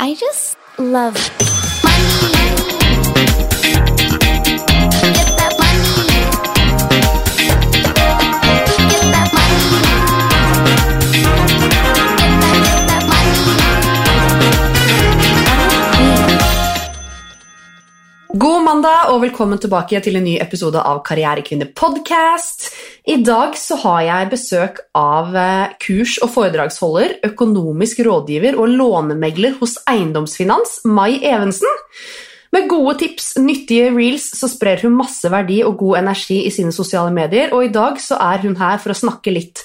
I just love money. God mandag og velkommen tilbake til en ny episode av Karrierekvinner podcast. I dag så har jeg besøk av eh, kurs- og foredragsholder, økonomisk rådgiver og lånemegler hos Eiendomsfinans, Mai Evensen. Med gode tips, nyttige reels, så sprer hun masse verdi og god energi i sine sosiale medier, og i dag så er hun her for å snakke litt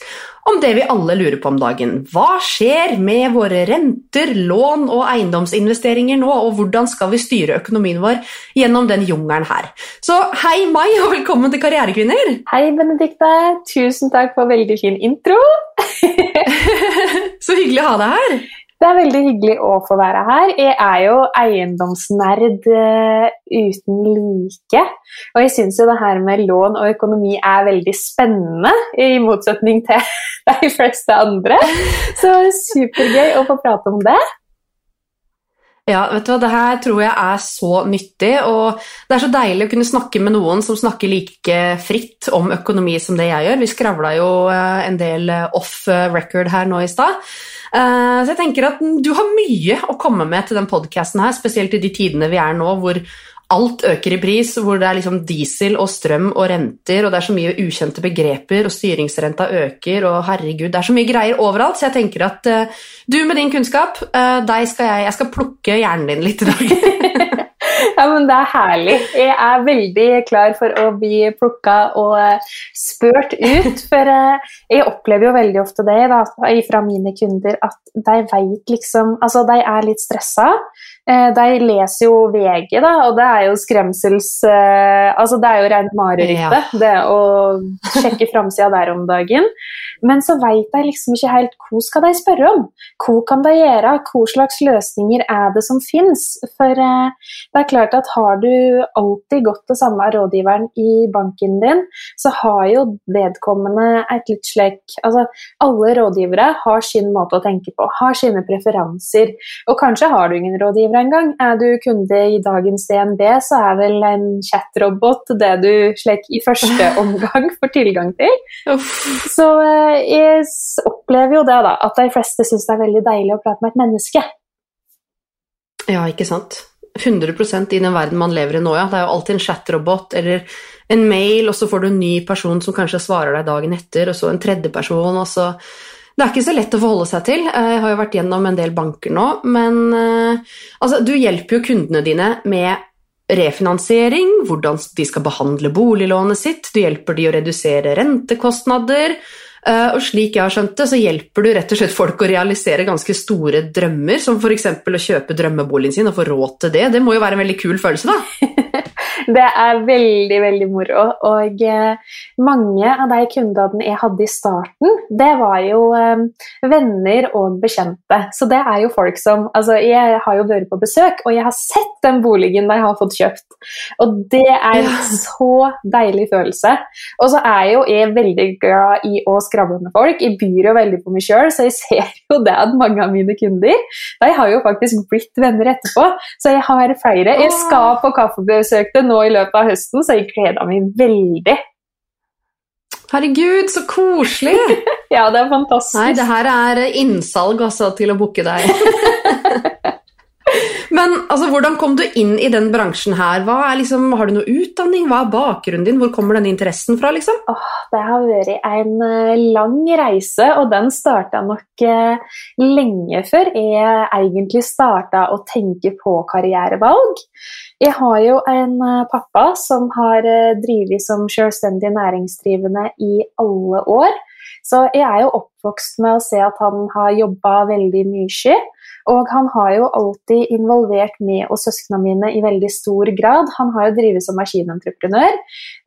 om det vi alle lurer på om dagen. Hva skjer med våre renter, lån og eiendomsinvesteringer nå, og hvordan skal vi styre økonomien vår gjennom den jungelen her? Så hei Mai, og velkommen til Karrierekvinner! Hei, Benedikte. Tusen takk for veldig fin intro. Så hyggelig å ha deg her! Det er veldig hyggelig å få være her. Jeg er jo eiendomsnerd eh, uten like. Og jeg syns jo det her med lån og økonomi er veldig spennende, i motsetning til de fleste andre. Så supergøy å få prate om det. Ja, vet du hva, det her tror jeg er så nyttig, og det er så deilig å kunne snakke med noen som snakker like fritt om økonomi som det jeg gjør. Vi skravla jo eh, en del eh, off record her nå i stad. Eh, Så jeg tenker at du har mye å komme med til den podkasten her, spesielt i de tidene vi er nå, hvor alt øker i pris, hvor det er liksom diesel og strøm og renter, og det er så mye ukjente begreper, og styringsrenta øker, og herregud, det er så mye greier overalt, så jeg tenker at uh, du med din kunnskap, uh, deg skal jeg, jeg skal plukke hjernen din litt i dag. Ja, men Det er herlig. Jeg er veldig klar for å bli plukka og eh, spurt ut. For jeg opplever jo veldig ofte det da, fra mine kunder at de veit liksom Altså, de er litt stressa. Eh, De leser jo VG, da, og det er jo skremsels... eh, Altså, det er jo rent marerittet, det å sjekke framsida der om dagen. Men så vet de liksom ikke helt hva skal de spørre om. Hva kan de gjøre? Hva slags løsninger er det som finnes? For eh, det er klart at har du alltid gått til samme rådgiveren i banken din, så har jo vedkommende et litt slik Altså, alle rådgivere har sin måte å tenke på, har sine preferanser. Og kanskje har du ingen engang. Er du kunde i dagens DNB, så er vel en chatrobot det du slik i første omgang får tilgang til. Så eh, jeg opplever jo det, da, at de fleste syns det er veldig deilig å prate med et menneske. Ja, ikke sant? 100% i den verden man lever i nå, ja. Det er jo alltid en chatrobot eller en mail, og så får du en ny person som kanskje svarer deg dagen etter, og så en tredje person, og så Det er ikke så lett å forholde seg til. Jeg har jo vært gjennom en del banker nå, men eh, altså, du hjelper jo kundene dine med refinansiering, hvordan de skal behandle boliglånet sitt, du hjelper de å redusere rentekostnader, eh, og slik jeg har skjønt det, så hjelper du rett og slett folk å realisere ganske store drømmer, som f.eks. å kjøpe drømmeboligen sin og få råd til det. Det må jo være en veldig kul følelse, da. Det er veldig, veldig moro. Og eh, mange av de kundene jeg hadde i starten, det var jo eh, venner og bekjente. Så det er jo folk som Altså, jeg har jo vært på besøk, og jeg har sett den boligen de har fått kjøpt. Og det er en så deilig følelse. Og så er jo jeg veldig glad i å skravle med folk. Jeg byr jo veldig på meg sjøl, så jeg ser jo det at mange av mine kunder de har jo faktisk blitt venner etterpå. Så jeg har flere. Jeg skal på kaffebesøk til nå i løpet av høsten, så jeg gleder meg veldig. Herregud, så koselig! Ja, det er fantastisk. Nei, det her er innsalg altså, til å booke deg. Men altså, hvordan kom du inn i den bransjen her? Er, liksom, har du noe utdanning? Hva er bakgrunnen din? Hvor kommer denne interessen fra? Liksom? Åh, det har vært en eh, lang reise, og den starta nok eh, lenge før jeg egentlig starta å tenke på karrierevalg. Jeg har jo en eh, pappa som har eh, drevet som selvstendig næringsdrivende i alle år. Så jeg er jo oppvokst med å se at han har jobba veldig mye. Og han har jo alltid involvert meg og søsknene mine i veldig stor grad. Han har jo drevet som maskinentreprenør.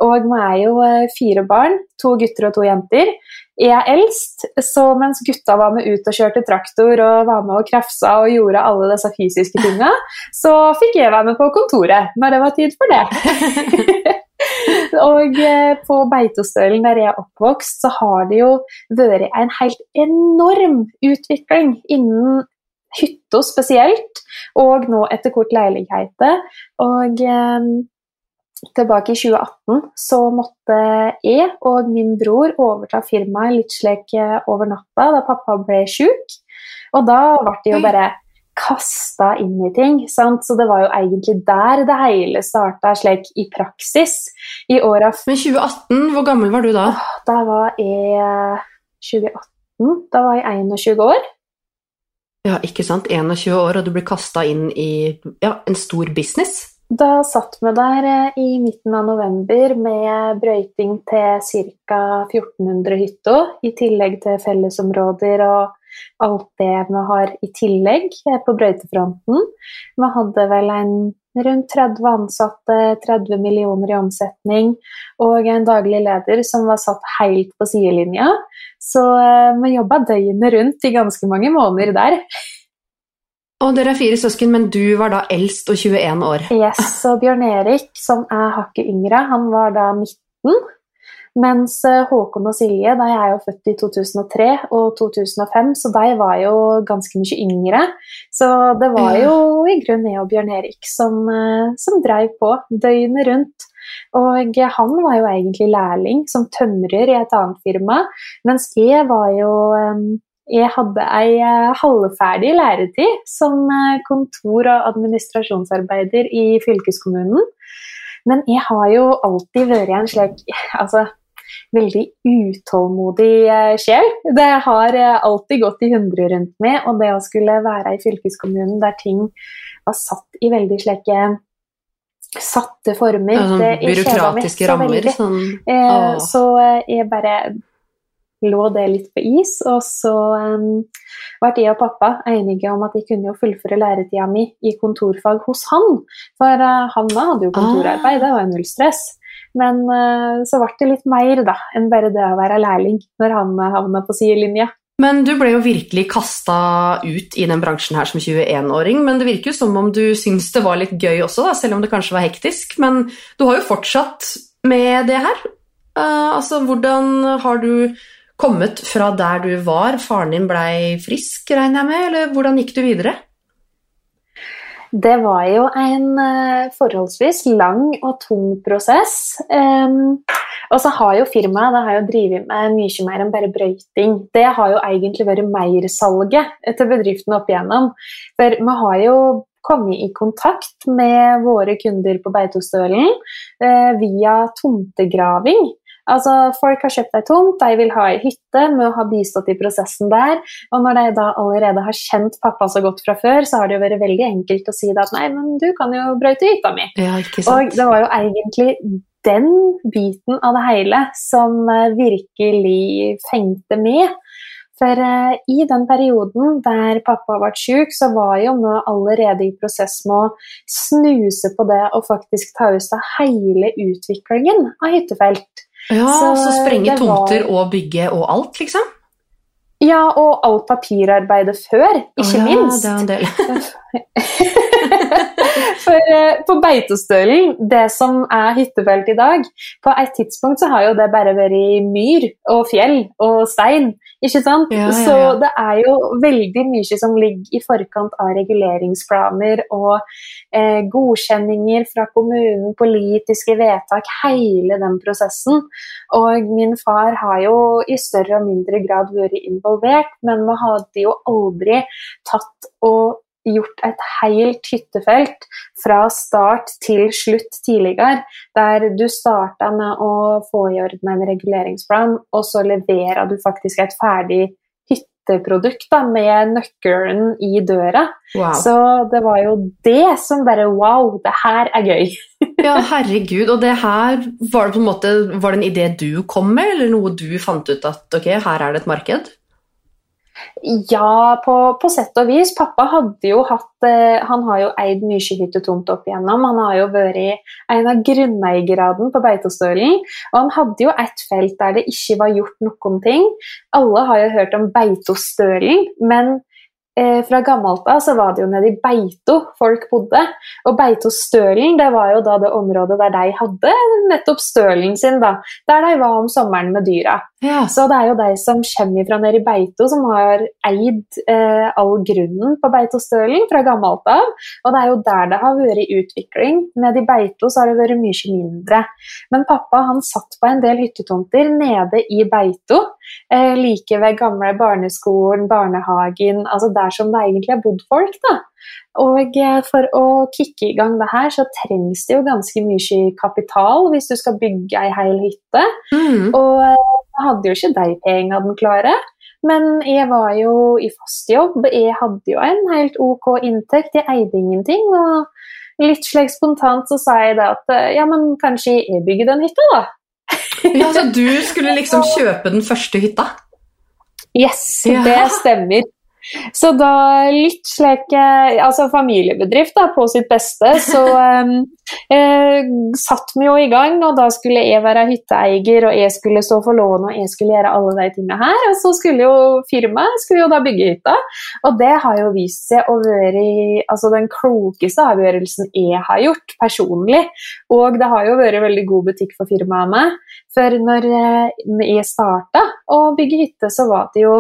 Og vi er jo eh, fire barn, to gutter og to jenter. Jeg er eldst, så mens gutta var med ut og kjørte traktor og var med og krafsa og gjorde alle disse fysiske tinga, så fikk jeg være med på kontoret når det var tid for det. og eh, på Beitostølen, der jeg er oppvokst, så har det jo vært en helt enorm utvikling innen hytta spesielt, og nå etter kort leiligheter. Og eh, tilbake i 2018 så måtte jeg og min bror overta firmaet litt slik eh, over natta da pappa ble sjuk. Og da ble det jo bare kasta inn i ting. Sant? Så det var jo egentlig der det hele starta slik i praksis. I åra Men 2018, hvor gammel var du da? Da var jeg eh, 2018. Da var jeg 21 år. Ja, ikke sant? 21 år, og du blir kasta inn i ja, en stor business. Da satt vi der eh, i midten av november med brøyting til ca. 1400 hytter, i tillegg til fellesområder og alt det vi har i tillegg eh, på brøytefronten. Vi hadde vel en rundt 30 ansatte, 30 millioner i omsetning og en daglig leder som var satt helt på sidelinja. Så eh, vi jobba døgnet rundt i ganske mange måneder der. Og dere er fire søsken, men du var da eldst og 21 år. Yes, og Bjørn Erik, som er hakket yngre, han var da 19. Mens eh, Håkon og Silje de er jo født i 2003 og 2005, så de var jo ganske mye yngre. Så det var jo i grunnen jeg og Bjørn Erik som, eh, som drev på døgnet rundt. Og han var jo egentlig lærling som tømrer i et annet firma, mens jeg var jo eh, jeg hadde ei halvferdig læretid som kontor- og administrasjonsarbeider i fylkeskommunen. Men jeg har jo alltid vært en slik altså, veldig utålmodig eh, sjel. Det har eh, alltid gått i hundre rundt meg, og det å skulle være i fylkeskommunen der ting var satt i veldig slike satte former Ja, sånn kjeda byråkratiske så rammer. veldig. Sånn, Eh, så eh, jeg bare lå det litt på is, og så um, ble jeg og pappa enige om at jeg kunne jo fullføre læretida mi i kontorfag hos han. For uh, Hanna hadde jo kontorarbeid, det var jo null stress. Men eh, så ble det litt mer da, enn bare det å være lærling når han eh, havna på sidelinja. Men du ble jo virkelig kasta ut i den bransjen her som 21-åring, men det virker jo som om du syns det var litt gøy også, da, selv om det kanskje var hektisk. Men du har jo fortsatt med det her. Uh, altså, hvordan har du kommet fra der du var? Faren din blei frisk, regner jeg med, eller hvordan gikk du videre? Det var jo en eh, forholdsvis lang og tung prosess. Um, og så har jo firmaet det har jo drevet med mye mer enn bare brøyting. Det har jo egentlig vært mersalget til bedriften opp igjennom. For vi har jo kommet i kontakt med våre kunder på Beitostølen uh, via tomtegraving. Altså, Folk har kjøpt ei tomt, de vil ha ei hytte, med å ha bistått i prosessen der. Og når de da allerede har kjent pappa så godt fra før, så har det jo vært veldig enkelt å si det at nei, men du kan jo brøyte hytta mi. Ja, ikke Og det var jo egentlig den biten av det hele som eh, virkelig fengte med. For eh, i den perioden der pappa ble syk, så var jo vi allerede i prosess med å snuse på det og faktisk ta ut av hele utviklingen av hyttefelt. Ja, så, så sprenge tomter var- og bygge og alt, liksom? Ja, og alt papirarbeidet før, ikke oh, ja, minst. Det er en del. For eh, på Beitostølen, det som er hyttefelt i dag, på et tidspunkt så har jo det bare vært myr og fjell og stein, ikke sant? Ja, ja, Så det er jo veldig mye som ligger i forkant av reguleringsplaner og eh, godkjenninger fra kommunen, politiske vedtak, hele den prosessen. Og min far har jo i større og mindre grad vært involvert, men vi hadde jo aldri tatt og gjort et helt hyttefelt fra start til slutt tidligere, der du starta med å få i orden en reguleringsplan, og så leverer du faktisk et ferdig hytteprodukt da, med nøkkelen i døra. Wow. Så det var jo det som bare Wow, det her er gøy. Ja, herregud. Og det her, var det på en måte Var det en idé du kom med, eller noe du fant ut at ok, her er det et marked? Ja, på, på sett og vis. Pappa hadde jo hatt eh, Han har jo eid mye hyttetomt opp igjennom. Han har jo vært en av grunneierne på Beitostølen. Og han hadde jo et felt der det ikke var gjort noen ting. Alle har jo hørt om Beitostølen, men eh, fra gammelt av så var det jo nede i Beito folk bodde. Og Beitostølen det var jo da det området der de hadde nettopp stølen sin. da, Der de var om sommeren med dyra. Ja. Så det er jo de som kommer fra nede i Beito, som har eid eh, all grunnen på Beitostølen fra gammelt av. Og det er jo der det har vært utvikling. Nede i Beito så har det vært mye mindre. Men pappa han satt på en del hyttetomter nede i Beito, eh, like ved gamle barneskolen, barnehagen, altså der som det egentlig har bodd folk. da. Og eh, for å kicke i gang det her, så trengs det jo ganske mye kapital hvis du skal bygge ei hel hytte. Mm. Og eh, jeg hadde jo ikke de pengene klare. Men jeg var jo i fast jobb, jeg hadde jo en helt ok inntekt, jeg eide ingenting. Og litt slik spontant så sa jeg det at eh, ja, men kanskje jeg bygger den hytta, da. ja, så du skulle liksom kjøpe den første hytta? Yes, Ja. det stemmer. Så da litt slik eh, Altså familiebedrift da, på sitt beste, så eh, eh, satt vi jo i gang, og da skulle jeg være hytteeier, og jeg skulle stå for lån, og jeg skulle gjøre alle de tingene her. Og så skulle jo firmaet skulle jo da bygge hytta, og det har jo vist seg å være altså, den klokeste avgjørelsen jeg har gjort personlig. Og det har jo vært veldig god butikk for firmaet med. For når eh, jeg starta å bygge hytte, så var det jo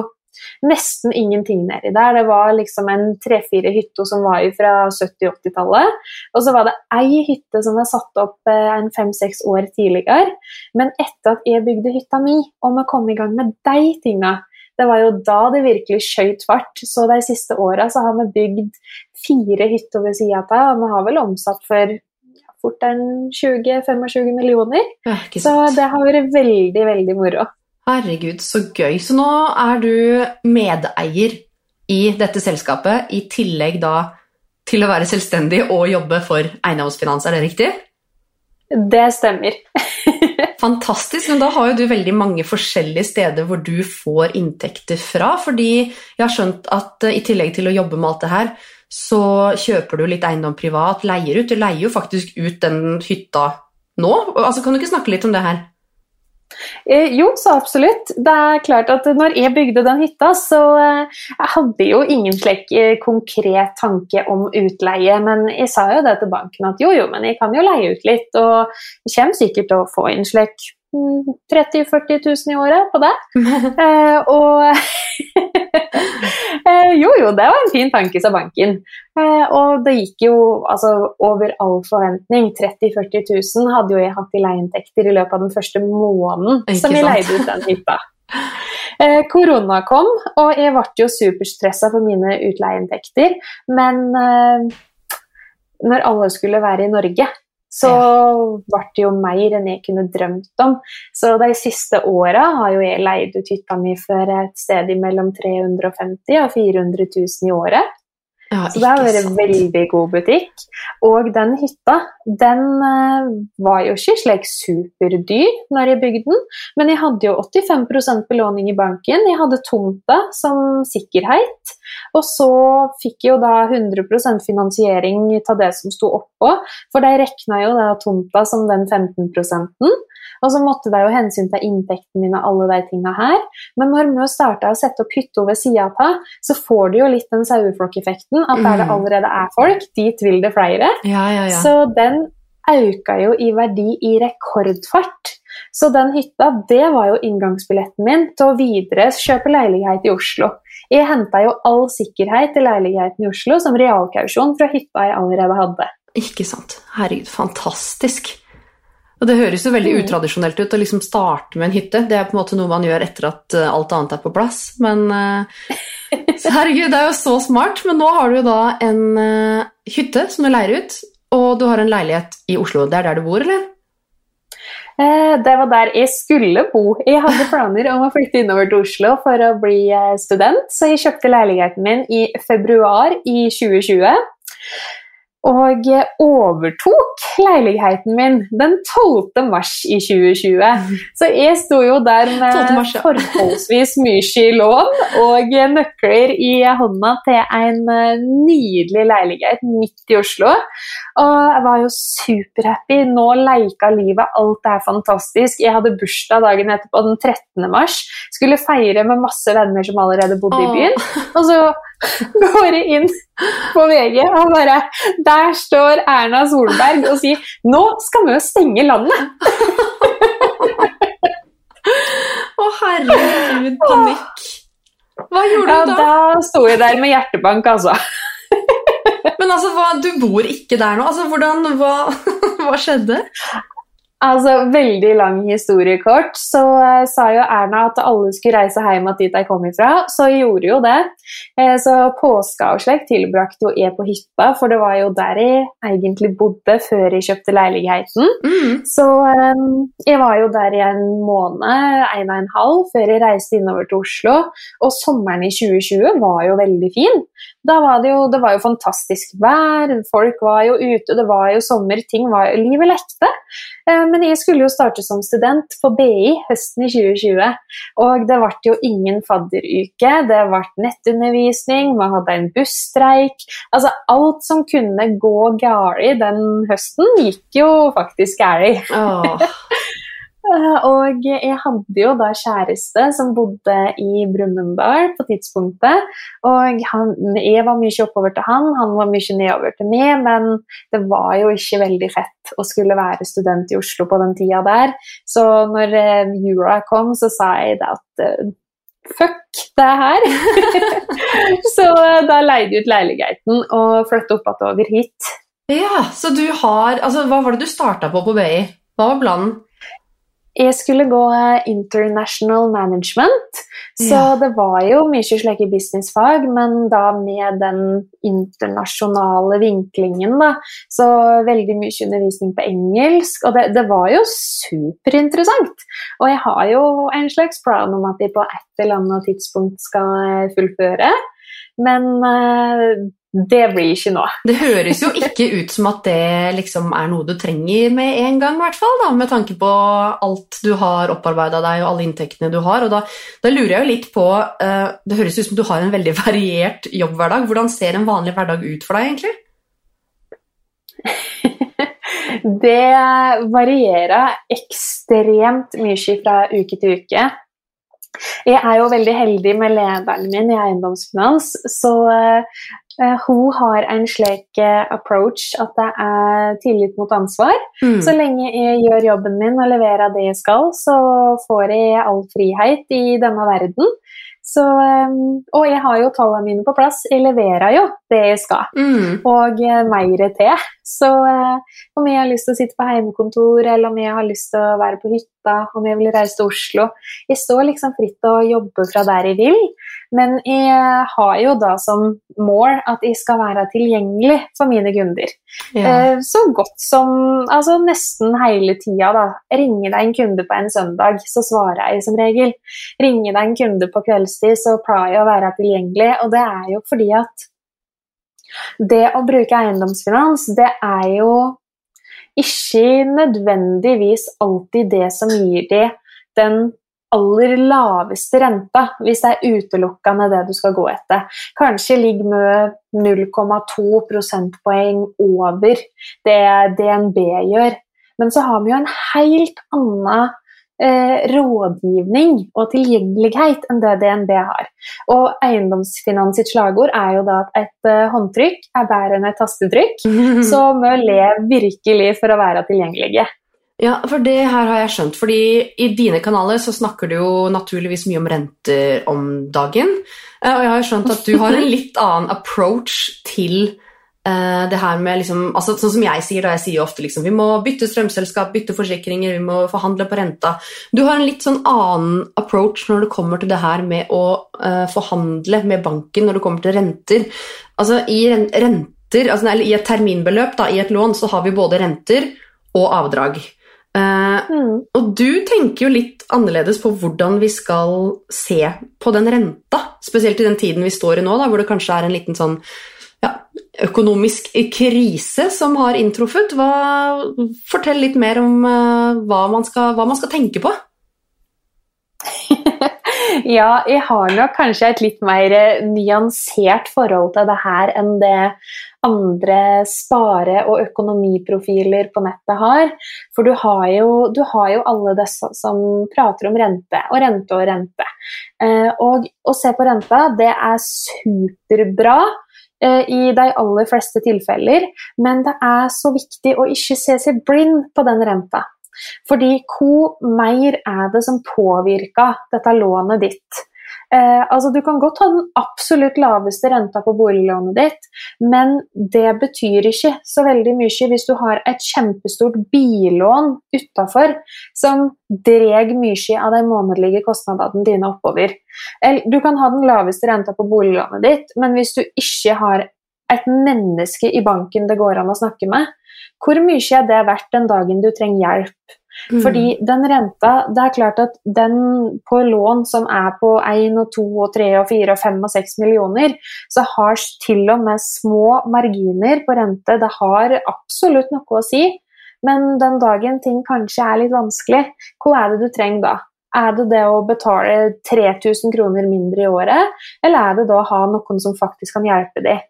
nesten ingenting nedi der. Det var liksom en tre-fire hytter som var fra 70-80-tallet. Og så var det ei hytte som var satt opp eh, en fem-seks år tidligere. Men etter at jeg bygde hytta mi, og vi kom i gang med de tinga, det var jo da det virkelig skjøt fart. Så de siste åra så har vi bygd fire hytter ved sida av, og vi har vel omsatt for fort en 20-25 millioner. Ja, Så det har vært veldig, veldig moro. Herregud, så gøy. Så nå er du medeier i dette selskapet, i tillegg da til å være selvstendig og jobbe for eiendomsfinans, er det riktig? Det stemmer. Fantastisk, men da har jo du veldig mange forskjellige steder hvor du får inntekter fra, fordi jeg har skjønt at eh, i tillegg til å jobbe med alt det her, så kjøper du litt eiendom privat, leier ut. Du leier jo faktisk ut den hytta nå. Altså, kan du ikke snakke litt om det her? Eh, jo, så absolutt. Det er klart at når jeg bygde den hytta, så eh, jeg hadde jo ingen slik eh, konkret tanke om utleie, men jeg sa jo det til banken at jo, jo, men jeg kan jo leie ut litt, og jeg kommer sikkert til å få inn slik 30 000-40 000 i året på det. Eh, og eh, Jo, jo, det var en fin tanke, sa banken. Eh, og det gikk jo altså, over all forventning. 30 000-40 000 hadde jo jeg hatt i leieinntekter i løpet av den første måneden Ikke som jeg leide ut den hytta. Eh, korona kom, og jeg ble jo superstressa for mine utleieinntekter. Men eh, når alle skulle være i Norge, så ble det jo mer enn jeg kunne drømt om. Så de siste åra har jo jeg leid ut hytta mi for et sted mellom 350 og 400 000 i året. Ja, Så det har vært sant. veldig god butikk. Og den hytta, den eh, var jo ikke slik superdyr når jeg bygde den, men jeg hadde jo 85% belåning i banken. Jeg hadde tomta som sikkerhet. Og så fikk jeg jo da 100% finansiering av det som sto oppå, for de rekna jo da tomta som den 15 og så måtte de jo hensyn til inntekten min og alle de tinga her. Men når vi starta å sette opp hytta ved sida av, så får du jo litt den saueflokkeffekten. At der det Mm. allerede er folk, dit vil det flere. Ja, ja, ja. Så den auka jo i verdi i rekordfart. Så den hytta, det var jo inngangsbilletten min til å videre kjøpe leilighet i Oslo. Jeg henta jo all sikkerhet til leiligheten i Oslo som realkausjon fra hytta jeg allerede hadde. Ikke sant. Herregud, fantastisk. Og det høres jo veldig Mm. utradisjonelt ut å liksom starte med en hytte. Det er på en måte noe man gjør etter at eh, alt annet er på plass. Men eh, herregud, det er jo så smart. Men nå har du jo da en eh, hytte som du leier ut, og du har en leilighet i Oslo. Det er der du bor, eller? Det var der jeg skulle bo. Jeg hadde planer om å flytte innover til Oslo for å bli student, så jeg kjøpte leiligheten min i februar i 2020. Og overtok leiligheten min den 12. mars i 2020. Så jeg sto jo der med mars, ja. forholdsvis mye i lån og nøkler i hånda til en eh, nydelig leilighet midt i Oslo. Og jeg var jo superhappy. Nå leika livet, alt er fantastisk. Jeg hadde bursdag dagen etterpå, den 13. mars. Skulle feire med masse venner som allerede bodde i byen. Og så går inn på VG og bare Der står Erna Solberg og sier 'Nå skal vi stenge landet'. Å, herregud, panikk. Hva gjorde Ja, du da? da sto jeg der med hjertebank, altså. Men altså, hva, du bor ikke der nå. Altså, hvordan, hva, hva skjedde? Altså, Veldig lang historiekort, så eh, sa jo Erna at alle skulle reise hjem dit de kom ifra. Så gjorde jo det. Eh, så påska og slik tilbrakte jo jeg på hytta, for det var jo der jeg egentlig bodde før jeg kjøpte leiligheten. Mm. Så eh, jeg var jo der i en måned, en og en halv, før jeg reiste innover til Oslo. Og sommeren i 2020 var jo veldig fin. Da var det jo, det var jo fantastisk vær, folk var jo ute, det var jo sommer, ting var livet lekte. Eh, Men jeg skulle jo starte som student på BI høsten i 2020, og det ble jo ingen fadderuke, det ble nettundervisning, man hadde en busstreik. Altså alt som kunne gå galt den høsten, gikk jo faktisk galt. Eh, Og jeg hadde jo da kjæreste som bodde i Brumunddal på tidspunktet. Og han, jeg var mye oppover til han, han var mye nedover til meg. Men det var jo ikke veldig fett å skulle være student i Oslo på den tida der. Så når eh, jula kom, så sa jeg det at eh, fuck det her. så da leide jeg ut leiligheten og flyttet opp igjen over hit. Ja, så du har Altså, hva var det du starta på på BI? Hva var planen? Jeg skulle gå eh, International Management, så Ja. det var jo mye slike businessfag, men da med den internasjonale vinklingen, da. Så veldig mye undervisning på engelsk, og det, det var jo superinteressant. Og jeg har jo en slags plan om at jeg på et eller annet tidspunkt skal eh, fullføre, men eh, det blir ikke nå. Det høres jo ikke ut som at det liksom er noe du trenger med en gang, i hvert fall, da, med tanke på alt du har opparbeida deg og alle inntektene du har. Og da, da lurer jeg jo litt på uh, Det høres ut som du har en veldig variert jobbhverdag. Hvordan ser en vanlig hverdag ut for deg, egentlig? Det varierer ekstremt mye fra uke til uke. Jeg er jo veldig heldig med lederen min i Eiendomsfinans, så eh, hun har en slik eh, approach at det er tillit mot ansvar. Mm. Så lenge jeg gjør jobben min og leverer det jeg skal, så får jeg all frihet i denne verden. Så, eh, og jeg har jo tallene mine på plass. Jeg leverer jo det jeg skal Mm. og eh, mer til. Så eh, om jeg har lyst til å sitte på heimekontor, eller om jeg har lyst til å være på hytta, om jeg vil reise til Oslo Jeg står liksom fritt til å jobbe fra der jeg vil, men jeg har jo da som mål at jeg skal være tilgjengelig for mine kunder. Ja. Eh, Så godt som altså nesten hele tida, da. Ringer det en kunde på en søndag, så svarer jeg som regel. Ringer det en kunde på kveldstid, så pleier jeg å være tilgjengelig. Og det er jo fordi at det å bruke eiendomsfinans, det er jo ikke nødvendigvis alltid det som gir de den aller laveste renta, hvis det er utelukkende det du skal gå etter. Kanskje ligger med 0,2 prosentpoeng over det DNB gjør. Men så har vi jo en helt annen eh, rådgivning og tilgjengelighet enn det DNB har. Og Eiendomsfinans sitt slagord er jo da at et eh, håndtrykk er bedre enn et tastetrykk. Så vi leve virkelig for å være tilgjengelige. Ja, for det her har jeg skjønt. Fordi i dine kanaler så snakker du jo naturligvis mye om renter om dagen. Eh, Og jeg har skjønt at du har en litt annen approach til eh, det her med liksom altså Sånn som jeg sier, da jeg sier ofte liksom vi må bytte strømselskap, bytte forsikringer, vi må forhandle på renta. Du har en litt sånn annen approach når det kommer til det her med å uh, forhandle med banken når det kommer til renter. Altså i ren renter, altså, eller i et terminbeløp, da, i et lån, så har vi både renter og avdrag. Uh, Mm. og du tenker jo litt annerledes på hvordan vi skal se på den renta, spesielt i den tiden vi står i nå, da, hvor det kanskje er en liten sånn ja, økonomisk krise som har inntruffet. Hva, fortell litt mer om eh, hva, man skal, hva man skal tenke på. Ja, jeg har nok kanskje et litt mer eh, nyansert forhold til det her enn det andre spare- og økonomiprofiler på nettet har. For du har jo, du har jo alle disse som prater om rente, og rente og rente. Eh, og å se på renta, det er superbra i de aller fleste tilfeller, men det er så viktig å ikke se seg blind på den renta. Fordi hvor mer er det som påvirker dette lånet ditt? Eh, altså Du kan godt ha den absolutt laveste renta på boliglånet ditt, men det betyr ikke så veldig mye hvis du har et kjempestort billån utafor som dreg mye av de månedlige kostnadene dine oppover. Du kan ha den laveste renta på boliglånet ditt, men hvis du ikke har et menneske i banken det går an å snakke med, hvor mye er det verdt den dagen du trenger hjelp? Mm. Fordi den renta, det er klart at den på lån som er på 1 og 2 og 3 og 4 og 5 og 6 millioner, så har til og med små marginer på rente det har absolutt noe å si. Men den dagen ting kanskje er litt vanskelig, hva er det du trenger da? Er det det å betale 3000 kroner mindre i året, eller er det da å ha noen som faktisk kan hjelpe deg?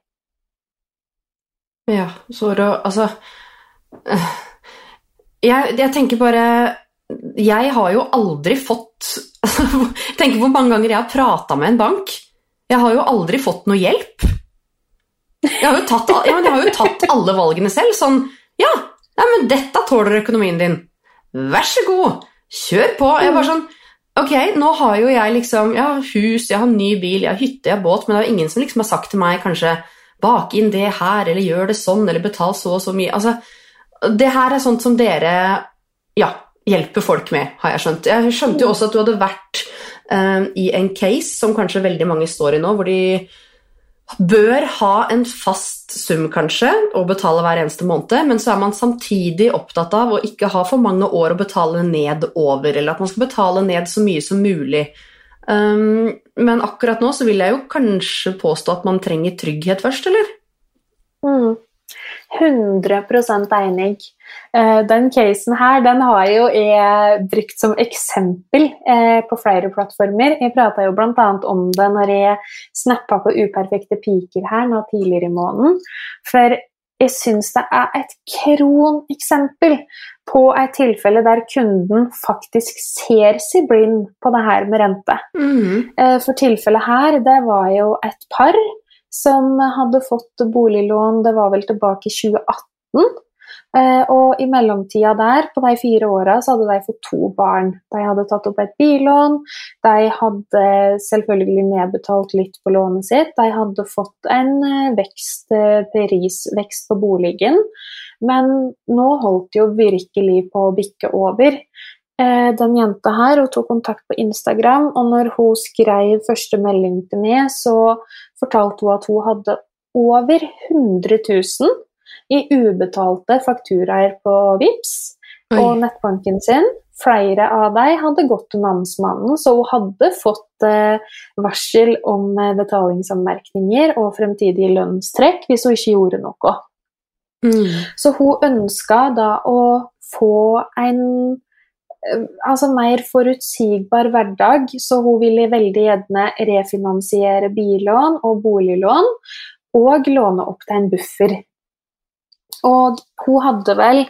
Ja, så Altså eh, jeg, jeg tenker bare Jeg har jo aldri fått Tenk hvor mange ganger jeg har prata med en bank. Jeg har jo aldri fått noe hjelp. Jeg har jo tatt, ja, jeg har jo tatt alle valgene selv. Sånn Ja, nei, men dette tåler økonomien din. Vær så god, kjør på. Jeg bare sånn Ok, nå har jo jeg liksom Jeg har hus, jeg har ny bil, jeg har hytte, jeg har båt, men det er jo ingen som liksom har sagt til meg kanskje bak inn det her, eller gjør det sånn, eller betal så og så mye. Altså, det her er sånt som dere ja, hjelper folk med, har jeg skjønt. Jeg skjønte jo også at du hadde vært eh, i en case som kanskje veldig mange står i nå, hvor de bør ha en fast sum, kanskje, og betale hver eneste måned, men så er man samtidig opptatt av å ikke ha for mange år å betale ned over, eller at man skal betale ned så mye som mulig. Um, men akkurat nå så vil jeg jo kanskje påstå at man trenger trygghet først, eller? Mm. 100 enig. Eh, Den casen her den har jo jeg brukt som eksempel eh, på flere plattformer. Jeg prata jo bl.a. om det når jeg snappa på uperfekte piker her nå tidligere i måneden. For jeg syns det er et kroneksempel på et tilfelle der kunden faktisk ser seg blind på det her med rente. Mm. Eh, For tilfellet her, det var jo et par som hadde fått boliglån, det var vel tilbake i 2018. Eh, Og i mellomtida der, på de fire åra, så hadde de fått to barn. De hadde tatt opp et billån, de hadde selvfølgelig nedbetalt litt på lånet sitt, de hadde fått en eh, vekst, eh, prisvekst på boligen, men nå holdt det jo virkelig på å bikke over. Eh, Den jenta her hun tok kontakt på Instagram, og når hun skrev første melding til meg, så fortalte hun at hun hadde over 100 000 i ubetalte fakturaer på VIPS Oi. og nettbanken sin. Flere av dem hadde gått til namsmannen, så hun hadde fått eh, varsel om eh, betalingsanmerkninger og fremtidig lønnstrekk hvis hun ikke gjorde noe. Mm. Så hun ønska da å få en altså mer forutsigbar hverdag, så hun ville veldig gjerne refinansiere billån og boliglån og låne opp til en buffer. Og hun hadde vel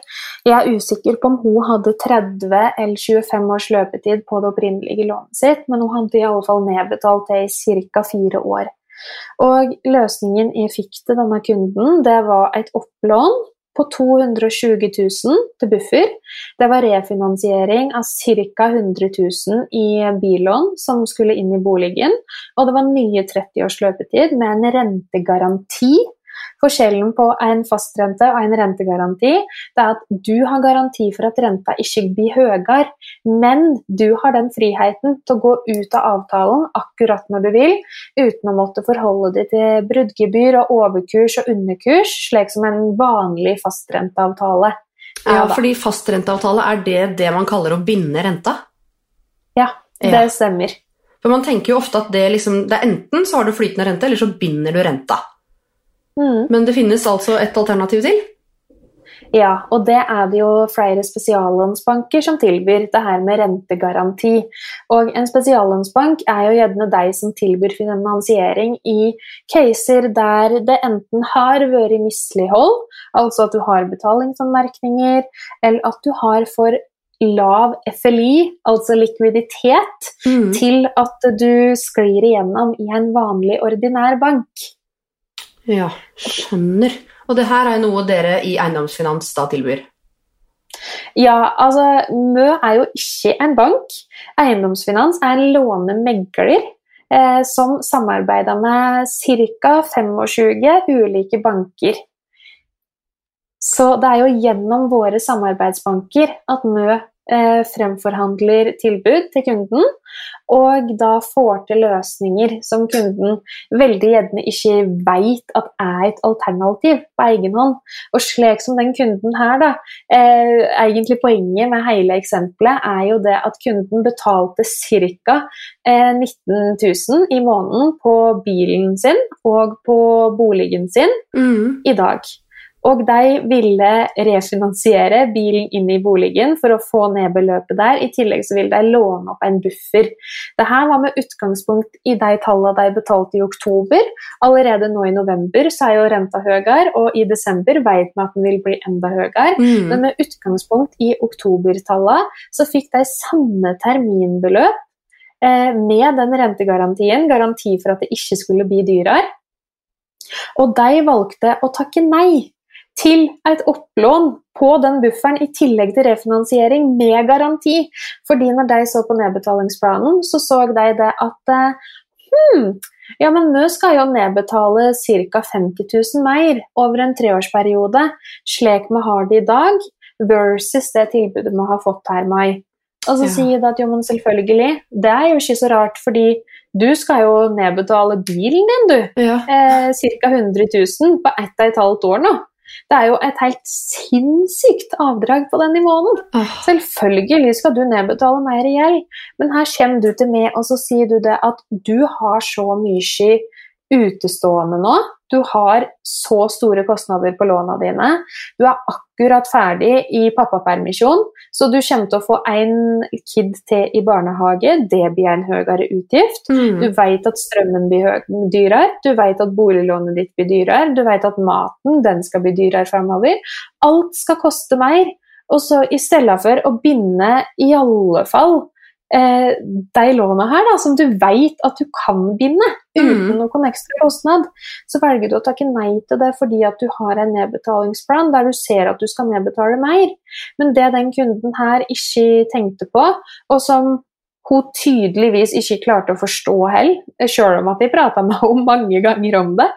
Jeg er usikker på om hun hadde 30 eller 25 års løpetid på det opprinnelige lånet sitt, men hun hadde i alle fall nedbetalt det i ca. fire år. Og løsningen jeg fikk til denne kunden, det var et opplån på 220 000 til buffer. Det var refinansiering av ca. 100 000 i billån som skulle inn i boligen. Og det var nye 30 års løpetid med en rentegaranti. Forskjellen på en fastrente og en rentegaranti det er at du har garanti for at renta ikke blir høyere, men du har den friheten til å gå ut av avtalen akkurat når du vil, uten å måtte forholde deg til bruddgebyr og overkurs og underkurs, slik som en vanlig fastrenteavtale. Ja, fordi fastrenteavtale, er det det man kaller å binde renta? Ja, det stemmer. For man tenker jo ofte at det liksom det er enten så har du flytende rente, eller så binder du renta. Mm. Men det finnes altså et alternativ til? Ja, og det er det jo flere spesiallånsbanker som tilbyr det her med rentegaranti. Og en spesiallånsbank er jo gjerne de som tilbyr finansiering i caser der det enten har vært mislighold, altså at du har betalingsanmerkninger, eller at du har for lav FLI, altså likviditet, Mm. til at du sklir igjennom i en vanlig, ordinær bank. Ja, skjønner. Og det her er noe dere i Eiendomsfinans da tilbyr. Ja, altså Mø er jo ikke en bank. Eiendomsfinans er en lånemegler eh, som samarbeider med ca. 25 ulike banker. Så det er jo gjennom våre samarbeidsbanker at Mø fremforhandler tilbud til kunden, og da får til løsninger som kunden veldig gjerne ikke vet at er et alternativ på egen hånd. Og slik som den kunden her, da, eh, egentlig poenget med hele eksempelet er jo det at kunden betalte ca. Eh, 19 000 i måneden på bilen sin og på boligen sin Mm. i dag. Og de ville refinansiere bilen inn i boligen for å få ned beløpet der. I tillegg så ville de låne opp en buffer. Dette var med utgangspunkt i de tallene de betalte i oktober. Allerede nå i november så er jo renta høyere, og i desember vet vi at den vil bli enda høyere. Mm. Men med utgangspunkt i oktobertallene så fikk de samme terminbeløp eh, med den rentegarantien, garanti for at det ikke skulle bli dyrere. Og de valgte å takke nei til et opplån på den bufferen i tillegg til refinansiering med garanti. Fordi når de så på nedbetalingsplanen, så så de det at eh, hmm, ja, men vi skal jo nedbetale ca. 50 000 mer over en treårsperiode, slik vi har det i dag, versus det tilbudet vi har fått her, Mai. Og så Ja. sier de at jo, men selvfølgelig, det er jo ikke så rart, fordi du skal jo nedbetale bilen din, du. Ja. Eh, ca. 100 000 på ett og et halvt år nå. Det er jo et helt sinnssykt avdrag på den i måneden. Oh. Selvfølgelig skal du nedbetale mer i gjeld, men her kommer du til meg og så sier du det at du har så mye utestående nå. Du har så store kostnader på låna dine. Du er akkurat ferdig i pappapermisjon, så du kommer til å få en kid til i barnehage. Det blir en høyere utgift. mm. Du vet at strømmen blir dyrere, du vet at boliglånet ditt blir dyrere, du vet at maten den skal bli dyrere framover. Alt skal koste mer. Og så i stedet for å binde i alle fall eh, de låna her, da, som du vet at du kan binde uten Mm. noen ekstra kostnad, så velger du å takke nei til det fordi at du har en nedbetalingsplan der du ser at du skal nedbetale mer. Men det den kunden her ikke tenkte på, og som hun tydeligvis ikke klarte å forstå heller, selv om at vi prata med henne mange ganger om det,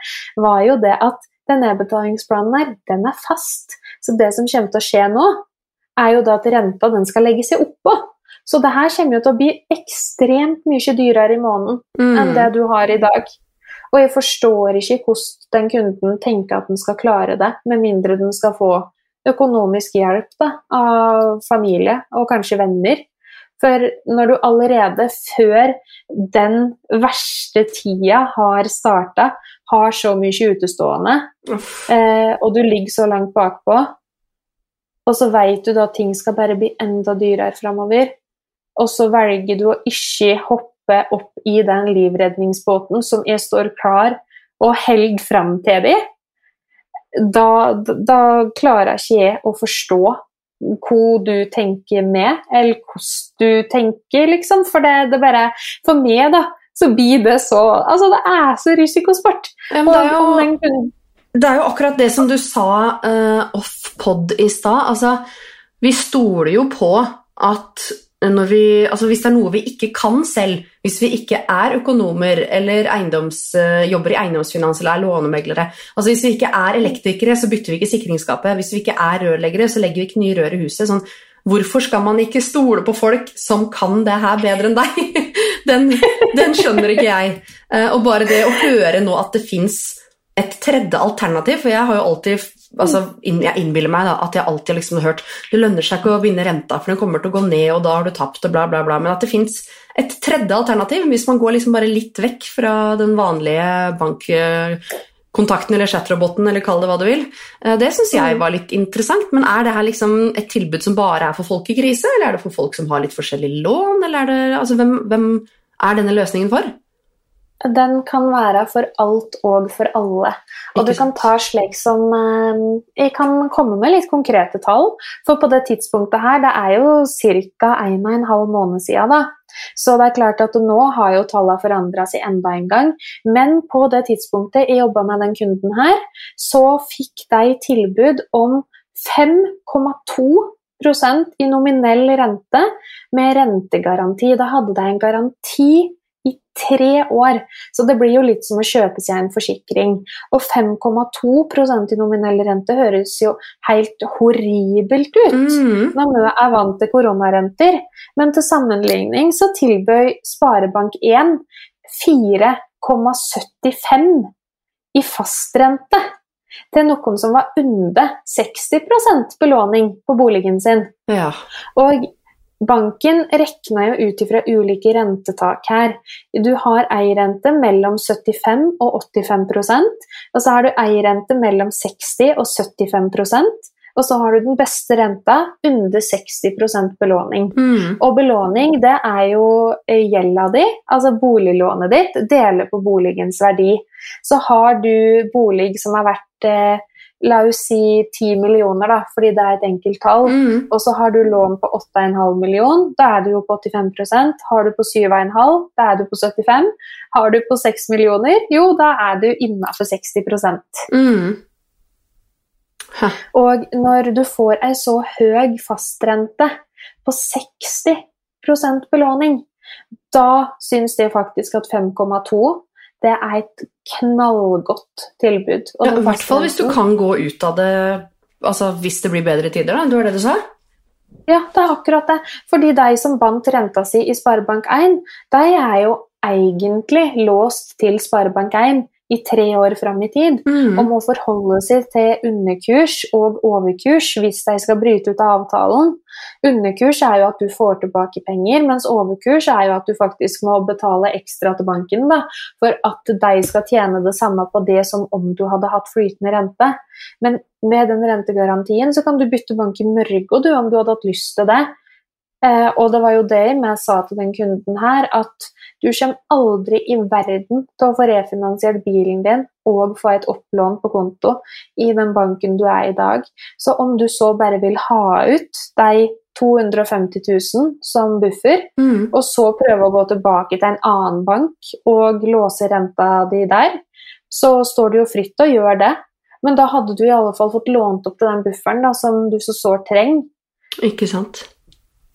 var jo det at den nedbetalingsplanen her, den er fast. Så det som kommer til å skje nå, er jo da at renta den skal legge seg oppå. Så det her kommer jo til å bli ekstremt mye dyrere i måneden enn det Mm. du har i dag. Og jeg forstår ikke hvordan den kunden tenker at den skal klare det, med mindre den skal få økonomisk hjelp da, av familie og kanskje venner. For når du allerede før den verste tida har starta, har så mye utestående, eh, og du ligger så langt bakpå, og så vet du da at ting skal bare bli enda dyrere framover, og så velger du å ikke hoppe opp i den livredningsbåten som jeg står klar og holder fram til deg, da, da klarer ikke jeg å forstå hva du tenker med, eller hvordan du tenker, liksom. For det, det bare For meg, da, så blir det så Altså, det er så risikosport. Ja, men det, er jo, det er jo akkurat det som du sa uh, off-pod i stad. Altså, vi stoler jo på at vi, altså hvis det er noe vi ikke kan selv, hvis vi ikke er økonomer eller eiendoms, eh, jobber i eiendomsfinans eller er lånemeglere altså Hvis vi ikke er elektrikere, så bytter vi ikke sikringsskapet. Hvis vi ikke er rørleggere, så legger vi ikke nye rør i huset. Sånn, hvorfor skal man ikke stole på folk som kan det her bedre enn deg? Den, den skjønner ikke jeg. Eh, Og bare det å høre nå at det fins et tredje alternativ, for jeg har jo alltid altså, Jeg innbiller meg da, at jeg alltid har liksom hørt det lønner seg ikke å vinne renta, for den kommer til å gå ned, og da har du tapt, og bla, bla, bla. Men at det fins et tredje alternativ, hvis man går liksom bare litt vekk fra den vanlige bankkontakten eller chatroboten, eller kall det hva du vil. Eh, Det syns jeg Mm. var litt interessant, men er det her liksom et tilbud som bare er for folk i krise, eller er det for folk som har litt forskjellige lån, eller er det Altså, hvem, hvem er denne løsningen for? Den kan være for alt og for alle. Og du kan ta slik som eh, Jeg kan komme med litt konkrete tall. For på det tidspunktet her, det er jo ca. 1 12 måned siden. Da. Så det er klart at nå har jo tallene forandra seg enda en gang. Men på det tidspunktet jeg jobba med den kunden her, så fikk de tilbud om 5,2% i nominell rente med rentegaranti. Da hadde de en garanti i tre år. Så det blir jo litt som å kjøpe seg en forsikring. Og 5,2 i nominell rente høres jo helt horribelt ut Mm. når vi er vant til koronarenter. Men til sammenligning så tilbød Sparebank1 4,75 i fastrente til noen som var under 60% belåning på boligen sin. Ja. Og banken regna jo ut ifra ulike rentetak her. Du har eierrente mellom 75 og 85 og så har du eierrente mellom 60 og 75% og så har du den beste renta under 60% belåning. Mm. Og belåning, det er jo eh, gjelda di, altså boliglånet ditt, deler på boligens verdi. Så har du bolig som er verdt, eh, la oss si 10 millioner, da, fordi det er et enkelt tall, Mm. og så har du lån på 8,5 million, da er du jo på 85% Har du på 7,5, da er du på 75 Har du på 6 millioner, jo, da er du innafor 60 Mm. Og når du får ei så høy fastrente på 60% belåning, da syns de faktisk at 5,2 det er et knallgodt tilbud. Og Ja, I hvert fall hvis du kan gå ut av det altså hvis det blir bedre tider, da. Det var det du sa? Ja, det er akkurat det. Fordi de som bandt renta si i Sparebank1, de er jo egentlig låst til Sparebank1 i tre år fram i tid. Mm. og må forholde seg til underkurs og overkurs hvis de skal bryte ut av avtalen. Underkurs er jo at du får tilbake penger, mens overkurs er jo at du faktisk må betale ekstra til banken da, for at de skal tjene det samme på det som om du hadde hatt flytende rente. Men med den rentegarantien så kan du bytte bank i morgen du, om du hadde hatt lyst til det. Eh, og det var jo det jeg sa til den kunden her, at du kommer aldri i verden til å få refinansiert bilen din og få et opplån på konto i den banken du er i dag. Så om du så bare vil ha ut de 250 000 som buffer, Mm. og så prøve å gå tilbake til en annen bank og låse renta di der, så står du jo fritt å gjøre det. Men da hadde du i alle fall fått lånt opp til den bufferen da, som du så sårt trenger. Ikke sant?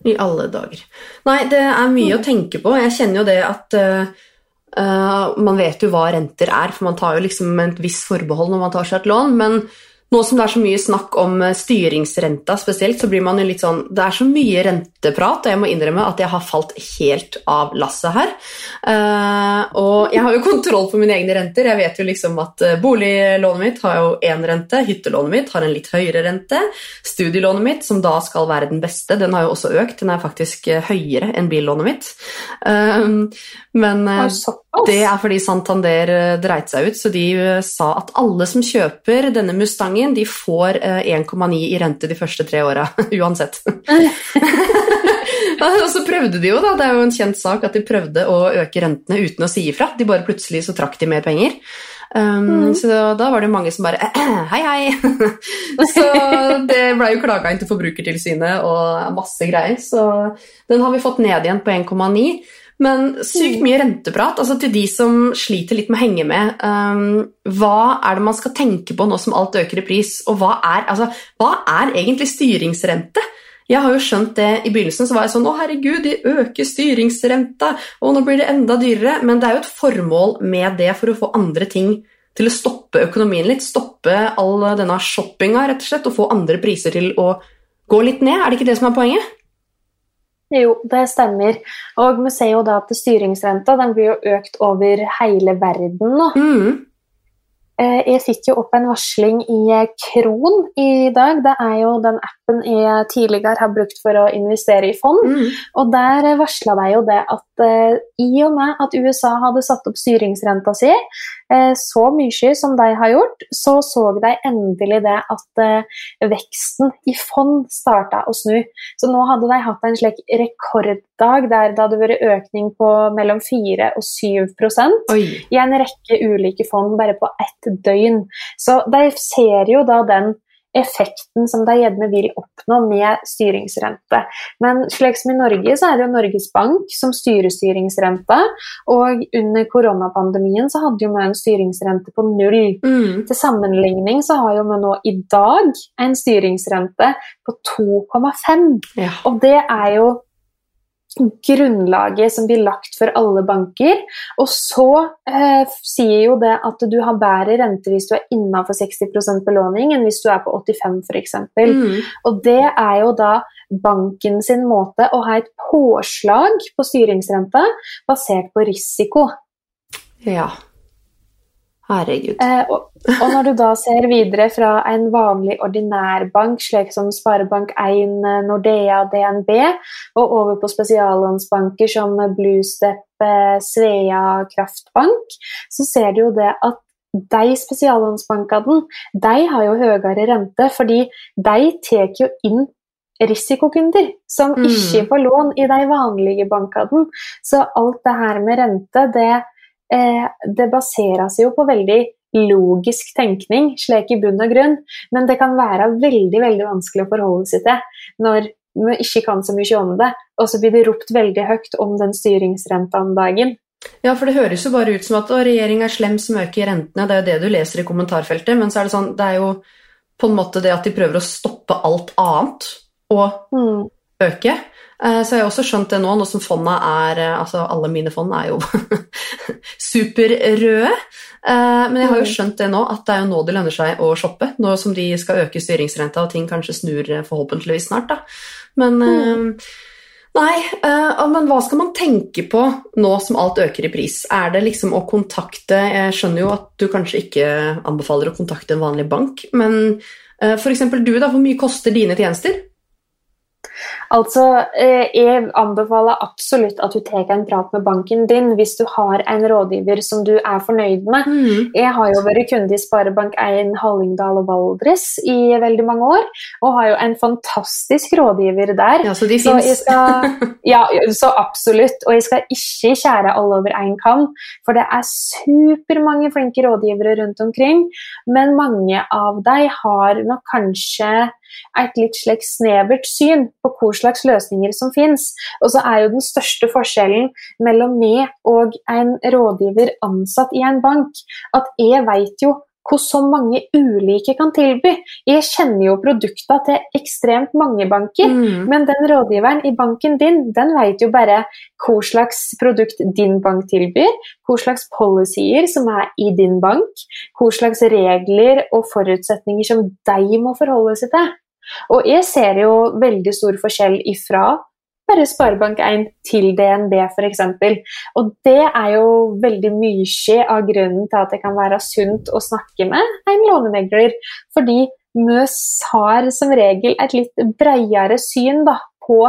I alle dager. Nei, det er mye å tenke på. Jeg kjenner jo det at eh, Man vet jo hva renter er, for man tar jo liksom et visst forbehold når man tar seg et lån. Men nå som det er så mye snakk om eh, styringsrenta spesielt, så blir man jo litt sånn Det er så mye renteprat, og jeg må innrømme at jeg har falt helt av lasset her. Eh, og jeg har jo kontroll på mine egne renter. Jeg vet jo liksom at eh, boliglånet mitt har jo én rente, hyttelånet mitt har en litt høyere rente. Studielånet mitt, som da skal være den beste, den har jo også økt. Den er faktisk høyere enn billånet mitt. Men det er fordi Santander dreit seg ut, så de sa at alle som kjøper denne Mustangen, de får eh, 1,9 i rente de første tre åra, uansett. og så prøvde de jo, da. Det er jo en kjent sak at de prøvde å øke rentene uten å si ifra. De bare plutselig så trakk de mer penger. Um, Mm. Så da var det mange som bare Hei, hei! så det ble jo klaga inn til Forbrukertilsynet og masse greier. Så den har vi fått ned igjen på 1,9. Men sykt mye renteprat. altså Til de som sliter litt med å henge med. Um, hva er det man skal tenke på nå som alt øker i pris? Og hva er, altså, hva er egentlig styringsrente? Jeg har jo skjønt det I begynnelsen så var jeg sånn Å, herregud, de øker styringsrenta, og nå blir det enda dyrere. Men det er jo et formål med det for å få andre ting til å stoppe økonomien litt. Stoppe all denne shoppinga, rett og slett, og få andre priser til å gå litt ned. Er det ikke det som er poenget? Jo, det stemmer. Og vi ser jo da at styringsrenta den blir jo økt over hele verden nå. Mm. Eh, Jeg fikk jo opp en varsling i eh, Kron i dag. Det er jo den appen jeg tidligere har brukt for å investere i fond. Mm. Og der varsla de jo det at eh, i og med at USA hadde satt opp styringsrenta si, eh, så mye som de har gjort, så så de endelig det at eh, veksten i fond starta å snu. Så nå hadde de hatt en slik rekorddag der det hadde vært økning på mellom 4 og 7 Oi. i en rekke ulike fond bare på ett døgn. Så de ser jo da den effekten som de gjerne vil oppnå med styringsrente. Men slik som i Norge, så er det jo Norges Bank som styrer styringsrenta. Og under koronapandemien så hadde jo vi en styringsrente på null. Mm. Til sammenligning så har jo vi nå i dag en styringsrente på 2,5. Ja. Og det er jo grunnlaget som blir lagt for alle banker. Og så eh, sier jo det at du har bedre rente hvis du er innenfor 60% belåning enn hvis du er på 85 f.eks. Mm. Og det er jo da banken sin måte å ha et påslag på styringsrente basert på risiko. ja. Herregud. Eh, og, og når du da ser videre fra en vanlig ordinær bank, slik som Sparebank1, Nordea, DNB, og over på spesiallånsbanker som Bluestep, eh, Svea Kraftbank, så ser du jo det at de spesiallånsbankene de har jo høyere rente, fordi de tar jo inn risikokunder som Mm. ikke får lån i de vanlige bankene. Så alt det her med rente, det det baserer seg jo på veldig logisk tenkning, slik i bunn og grunn, men det kan være veldig veldig vanskelig å forholde seg til når vi ikke kan så mye om det, og så blir det ropt veldig høyt om den styringsrenta om dagen. Ja, for det høres jo bare ut som at regjeringa er slem som øker rentene. Det er jo det du leser i kommentarfeltet. Men så er det sånn, det er jo på en måte det at de prøver å stoppe alt annet og Mm. øke. Eh, Så jeg har også skjønt det nå, nå som fonda er eh, Altså, alle mine fond er jo superrøde. Eh, Men jeg har jo Mm. skjønt det nå, at det er jo nå det lønner seg å shoppe. Nå som de skal øke styringsrenta, og ting kanskje snur forhåpentligvis snart, da. Men mm. Nei, men hva skal man tenke på nå som alt øker i pris? Er det liksom å kontakte Jeg skjønner jo at du kanskje ikke anbefaler å kontakte en vanlig bank, men f.eks. du, da, hvor mye koster dine tjenester? Altså, eh, jeg anbefaler absolutt at du tar en prat med banken din hvis du har en rådgiver som du er fornøyd med. Jeg har jo vært kunde i Sparebank1 Hallingdal og Valdres i veldig mange år, og har jo en fantastisk rådgiver der. Ja, så de fins. ja, så absolutt. Og jeg skal ikke skjære alle over én kam, for det er supermange flinke rådgivere rundt omkring. Men mange av dem har nok kanskje et litt slikt snevert syn på hva slags løsninger som finnes. Og så er jo den største forskjellen mellom meg og en rådgiver ansatt i en bank, at jeg vet jo hvor så mange ulike kan tilby. Jeg kjenner jo produktene til ekstremt mange banker. Mm. Men den rådgiveren i banken din, den vet jo bare hva slags produkt din bank tilbyr, hva slags policyer som er i din bank, hva slags regler og forutsetninger som de må forholde seg til. Og jeg ser jo veldig stor forskjell ifra bare Sparebank1 til DNB f.eks. Og det er jo veldig mye av grunnen til at det kan være sunt å snakke med en lånemegler. Fordi Møs har som regel et litt bredere syn da, på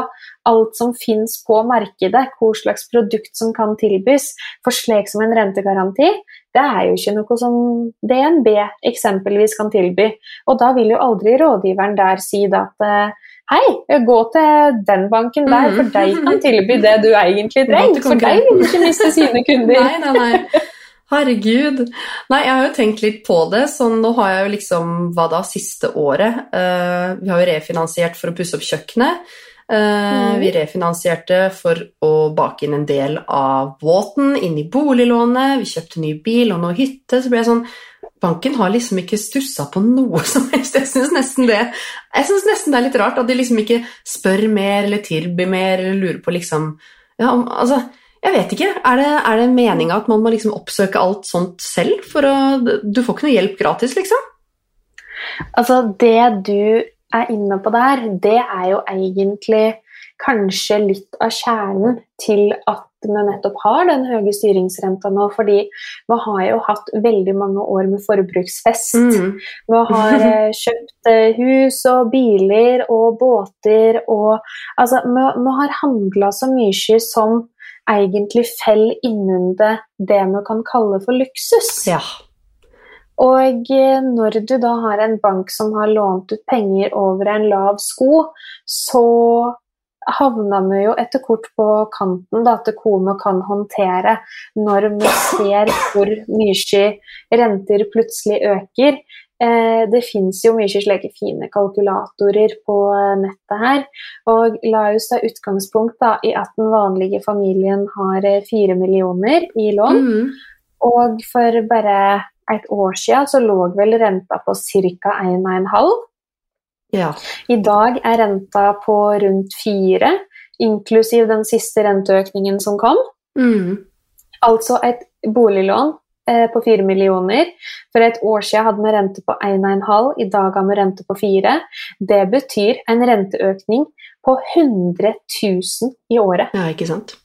alt som finnes på markedet, hva slags produkt som kan tilbys. For slik som en rentegaranti, det er jo ikke noe som DNB eksempelvis kan tilby. Og da vil jo aldri rådgiveren der si at eh, hei, gå til den banken der, for de kan tilby det du egentlig trenger. For de vil ikke miste sine kunder. Nei, nei, nei. Herregud. Nei, jeg har jo tenkt litt på det. Så nå har jeg jo liksom Hva da? Siste året. Uh, vi har jo refinansiert for å pusse opp kjøkkenet. Eh, Mm. Vi refinansierte for å bake inn en del av båten inn i boliglånet. Vi kjøpte ny bil og noe hytte. Så ble jeg sånn Banken har liksom ikke stussa på noe som helst. Jeg syns nesten synes nesten det er litt rart at de liksom ikke spør mer eller tilbyr mer eller lurer på liksom ja, om, altså, jeg vet ikke. Er det, er det meninga at man må liksom oppsøke alt sånt selv? For å, du får ikke noe hjelp gratis, liksom? Altså, det du er inne på der, det er jo egentlig kanskje litt av kjernen til at vi nettopp har den høye styringsrenta nå, fordi vi har jo hatt veldig mange år med forbruksfest. Mm. Vi har eh, kjøpt eh, hus og biler og båter og Altså, vi, vi har handla så mye som egentlig faller innunder det vi kan kalle for luksus. Ja. Og eh, når du da har en bank som har lånt ut penger over en lav sko, så havner vi jo etter kort på kanten da, at hva kan håndtere når vi ser hvor mye renter plutselig øker. Eh, det fins jo mye slike fine kalkulatorer på eh, nettet her. Og la oss ta utgangspunkt da, i at den vanlige familien har fire millioner i lån. Mm. Og for bare et år siden så lå vel renta på ca. 1,5. ja. I dag er renta på rundt 4, inklusiv den siste renteøkningen som kom. Mm. Altså et boliglån eh, på 4 millioner. For et år siden hadde vi rente på 1,5, i dag har vi rente på 4. Det betyr en renteøkning på 100 000 i året. ja, ikke sant?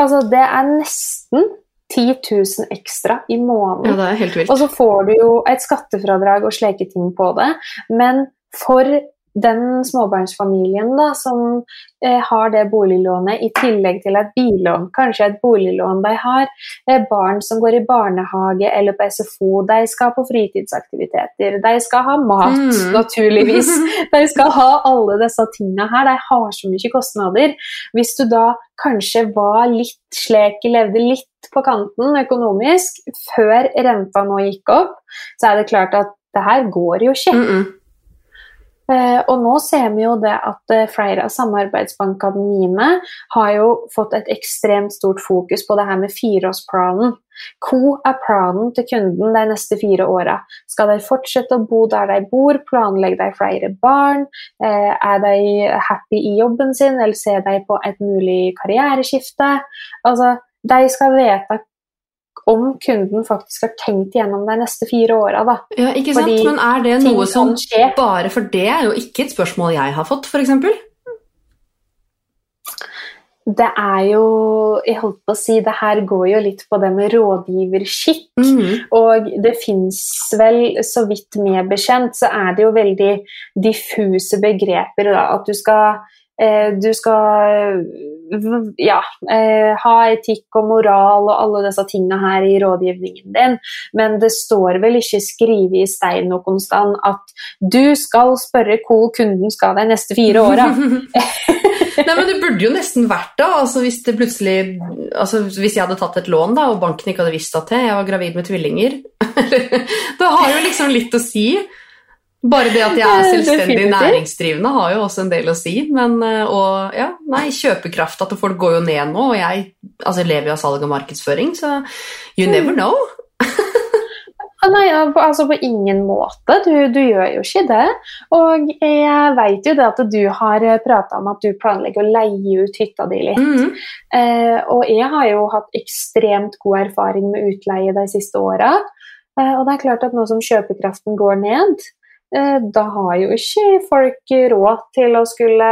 Altså det er nesten 10 000 ekstra i måneden. Ja, det er helt vilt. Og så får du jo et skattefradrag og slike ting på det. Men for den småbarnsfamilien da, som eh, har det boliglånet i tillegg til et billån, kanskje et boliglån de har, eh, barn som går i barnehage eller på SFO, de skal på fritidsaktiviteter, de skal ha mat, Mm. naturligvis. De skal ha alle disse tingene her. De har så mye kostnader. Hvis du da kanskje var litt slek, levde litt på kanten økonomisk før renta nå gikk opp, så er det klart at det her går jo ikke. Mm Eh, og nå ser vi jo det at eh, flere av samarbeidsbankene mine har jo fått et ekstremt stort fokus på det her med fireårsplanen. Hva er planen til kunden de neste fire åra? Skal de fortsette å bo der de bor? Planlegger de flere barn? Eh, er de happy i jobben sin, eller ser de på et mulig karriereskifte? Altså, de skal vite om kunden faktisk har tenkt gjennom de neste fire åra. Ja, ikke sant? Fordi Men er det noe som skje. bare for det er jo ikke et spørsmål jeg har fått, f.eks.? Det er jo Jeg holdt på å si, det her går jo litt på det med rådgiverskikk. Mhm. Og det fins vel, så vidt meg bekjent, så er det jo veldig diffuse begreper. Da, at du skal du skal ja, eh, ha etikk og moral og alle disse tingene her i rådgivningen din, men det står vel ikke skrevet i stein noen sted at du skal spørre hvor kunden skal de neste fire åra. Nei, men Det burde jo nesten vært da, Altså, hvis, det plutselig, altså, hvis jeg hadde tatt et lån da, og banken ikke hadde visst at jeg var gravid med tvillinger Det har jo liksom litt å si. Bare det at jeg er selvstendig næringsdrivende har jo også en del å si. Men, eh, og ja, nei, kjøpekrafta til folk går jo ned nå, og jeg altså, lever jo av salg og markedsføring, så you never know. Nei, altså på ingen måte. Du, du gjør jo ikke det. Og jeg vet jo det at du har prata om at du planlegger å leie ut hytta di litt. Mhm. Eh, og jeg har jo hatt ekstremt god erfaring med utleie de siste åra. Eh, og det er klart at nå som kjøpekraften går ned, eh, da har jo ikke folk råd til å skulle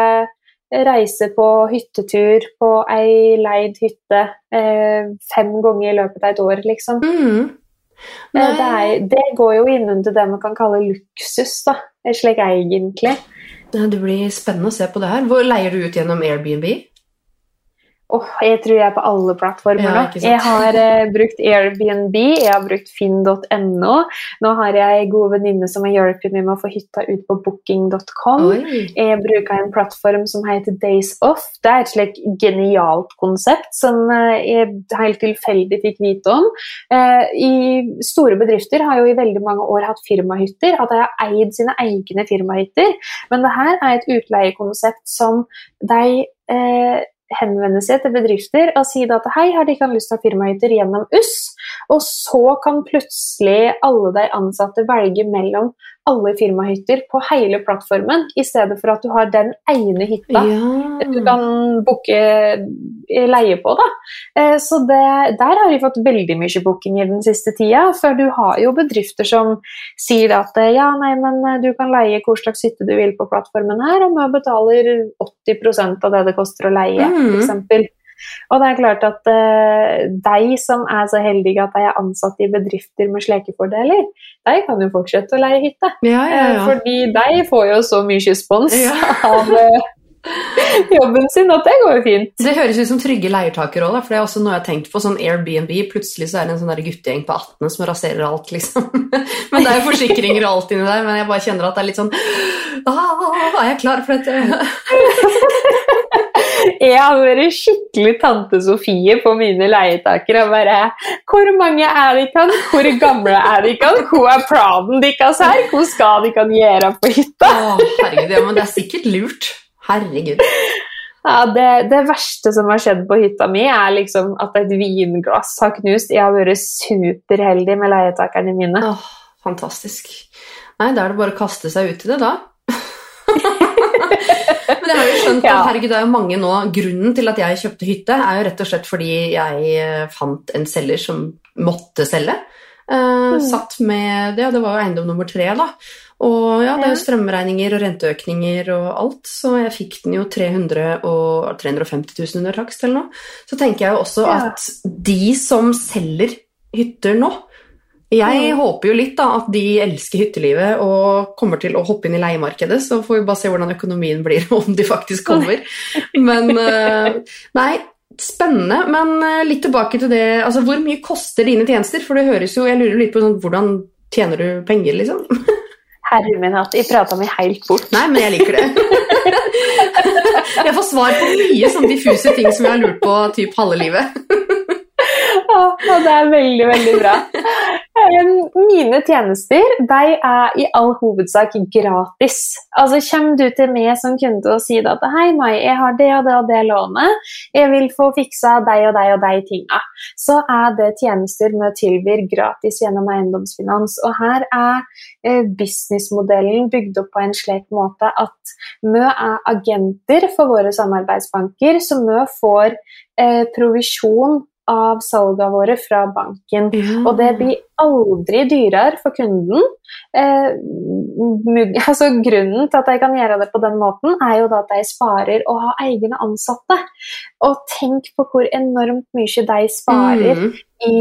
reise på hyttetur på ei leid hytte eh, fem ganger i løpet av et år, liksom. Mhm. Eh, Det, er, det går jo innunder det man kan kalle luksus, da. Slik egentlig. Det blir spennende å se på det her. Hvor Leier du ut gjennom Airbnb? Åh, jeg tror jeg er på alle plattformer nå. Ja. Jeg har eh, brukt Airbnb, jeg har brukt finn.no. Nå har jeg en god venninne som har hjulpet meg med å få hytta ut på booking.com. Jeg bruker en plattform som heter Days Off. Det er et slikt genialt konsept som eh, jeg helt tilfeldig fikk vite om. Eh, I store bedrifter har jo i veldig mange år hatt firmahytter, at de har eid sine egne firmahytter. Men det her er et utleiekonsept som de henvender seg til bedrifter og si at hei, har de ikke lyst til å ha firmahytter gjennom US? Og så kan plutselig alle de ansatte velge mellom alle firmahytter på hele plattformen, i stedet for at du har den ene hytta du kan booke eh, leie på. Da. Eh, Så det, der har vi fått veldig mye bookinger den siste tida. For du har jo bedrifter som sier at eh, ja, nei, men du kan leie hvor slags hytte du vil på plattformen her, og vi betaler 80% av det det koster å leie, mm. eksempel. Og det er klart at uh, de som er så heldige at de er ansatt i bedrifter med slekefordeler, de kan jo fortsette å leie hytte. Ja, ja, ja. Uh, Fordi de får jo så mye respons Ja. av, uh, jobben sin, at det går jo fint. Det høres ut som trygge leietakere òg, for det er også noe jeg har tenkt på. Sånn Airbnb, plutselig så er det en sånn guttegjeng på 18 som raserer alt, liksom. Men det er jo forsikringer og alt inni der, men jeg bare kjenner at det er litt sånn Er jeg klar for dette? Jeg har vært skikkelig tante Sofie på mine leietakere og bare Hvor mange er de kan? Hvor gamle er de kan? Hvor er planen deres her? Hvor skal de kan gjøre på hytta? Å, herregud, ja, men det er sikkert lurt. Herregud. Ja, det, det verste som har skjedd på hytta mi, er liksom at et vinglass har knust. Jeg har vært superheldig med leietakerne mine. Åh, fantastisk. Nei, da er det bare å kaste seg ut i det, da. Men jeg har jo skjønt at herregud, det er jo mange nå Grunnen til at jeg kjøpte hytte, er jo rett og slett fordi jeg eh, fant en selger som måtte selge. Eh, Satt med det, og det var jo eiendom nummer tre, da. Og ja, det er jo Ja. strømregninger og renteøkninger og alt, så jeg fikk den jo 300 og 350 000 under takst eller noe. Så tenker jeg jo også Ja. at de som selger hytter nå, jeg håper jo litt da at de elsker hyttelivet og kommer til å hoppe inn i leiemarkedet, så får vi bare se hvordan økonomien blir, om de faktisk kommer. Men eh, nei, spennende. Men eh, litt tilbake til det, altså hvor mye koster dine tjenester? For det høres jo, jeg lurer litt på sånn, hvordan tjener du penger, liksom? Herre min hatt, jeg prata meg helt bort. Nei, men jeg liker det. Jeg får svar på mye sånn diffuse ting som jeg har lurt på typ halve livet. Ja, det er veldig, veldig bra. Mine tjenester de er i all hovedsak gratis. Altså Kommer du til meg som kunde og sier at hei, Mai, jeg har det og det og det lånet, jeg vil få fiksa de og de og de tinga, så er det tjenester vi tilbyr gratis gjennom eiendomsfinans. Og her er eh, businessmodellen bygd opp på en slik måte at vi er agenter for våre samarbeidsbanker, så vi får eh, provisjon av salgene våre fra banken. Og det blir aldri dyrere for kunden. Eh, altså, grunnen til at jeg kan gjøre det på den måten, er jo da at jeg sparer å ha egne ansatte. Og tenk på hvor enormt mye de sparer Mm. i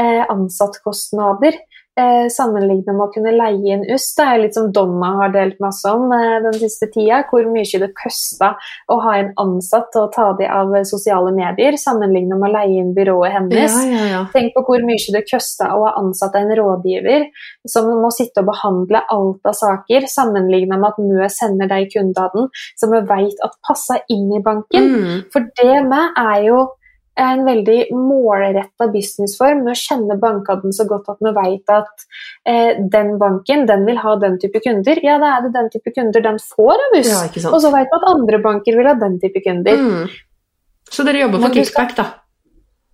eh, ansattkostnader. Eh, sammenlignet med å kunne leie inn UST. Det er litt som Donna har delt masse om eh, den siste tida. Hvor mye det kosta å ha en ansatt å ta de av sosiale medier, sammenlignet med å leie inn byrået hennes. Ja, ja, ja. Tenk på hvor mye det kosta å ha ansatt en rådgiver som må sitte og behandle alt av saker, sammenlignet med at Mø sender de kundene som vi vet at passer inn i banken. Mm. For det med er jo en veldig målretta businessform. med å kjenne bankene så godt at vi vet at eh, den banken den vil ha den type kunder. Ja, da er det den type kunder den får av oss. ja. Og så vet vi at andre banker vil ha den type kunder. Mm. Så dere jobber for kickback, da?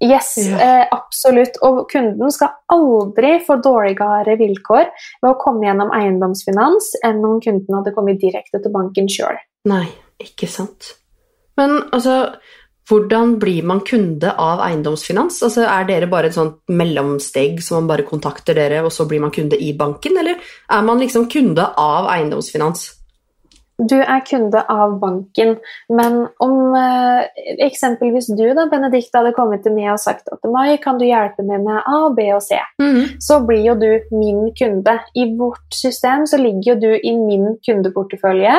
Yes, Ja. eh, absolutt. Og kunden skal aldri få dårligere vilkår ved å komme gjennom eiendomsfinans enn om kunden hadde kommet direkte til banken sjøl. Nei, ikke sant. Men altså, hvordan blir man kunde av eiendomsfinans? Altså, er dere bare et sånt mellomsteg som man bare kontakter dere, og så blir man kunde i banken, eller er man liksom kunde av eiendomsfinans? Du er kunde av banken, men om eh, eksempelvis du, da, Benedikte, hadde kommet til meg og sagt at Mai, kan du hjelpe meg med A, B og C, så blir jo du min kunde. I vårt system så ligger jo du i min kundeportefølje,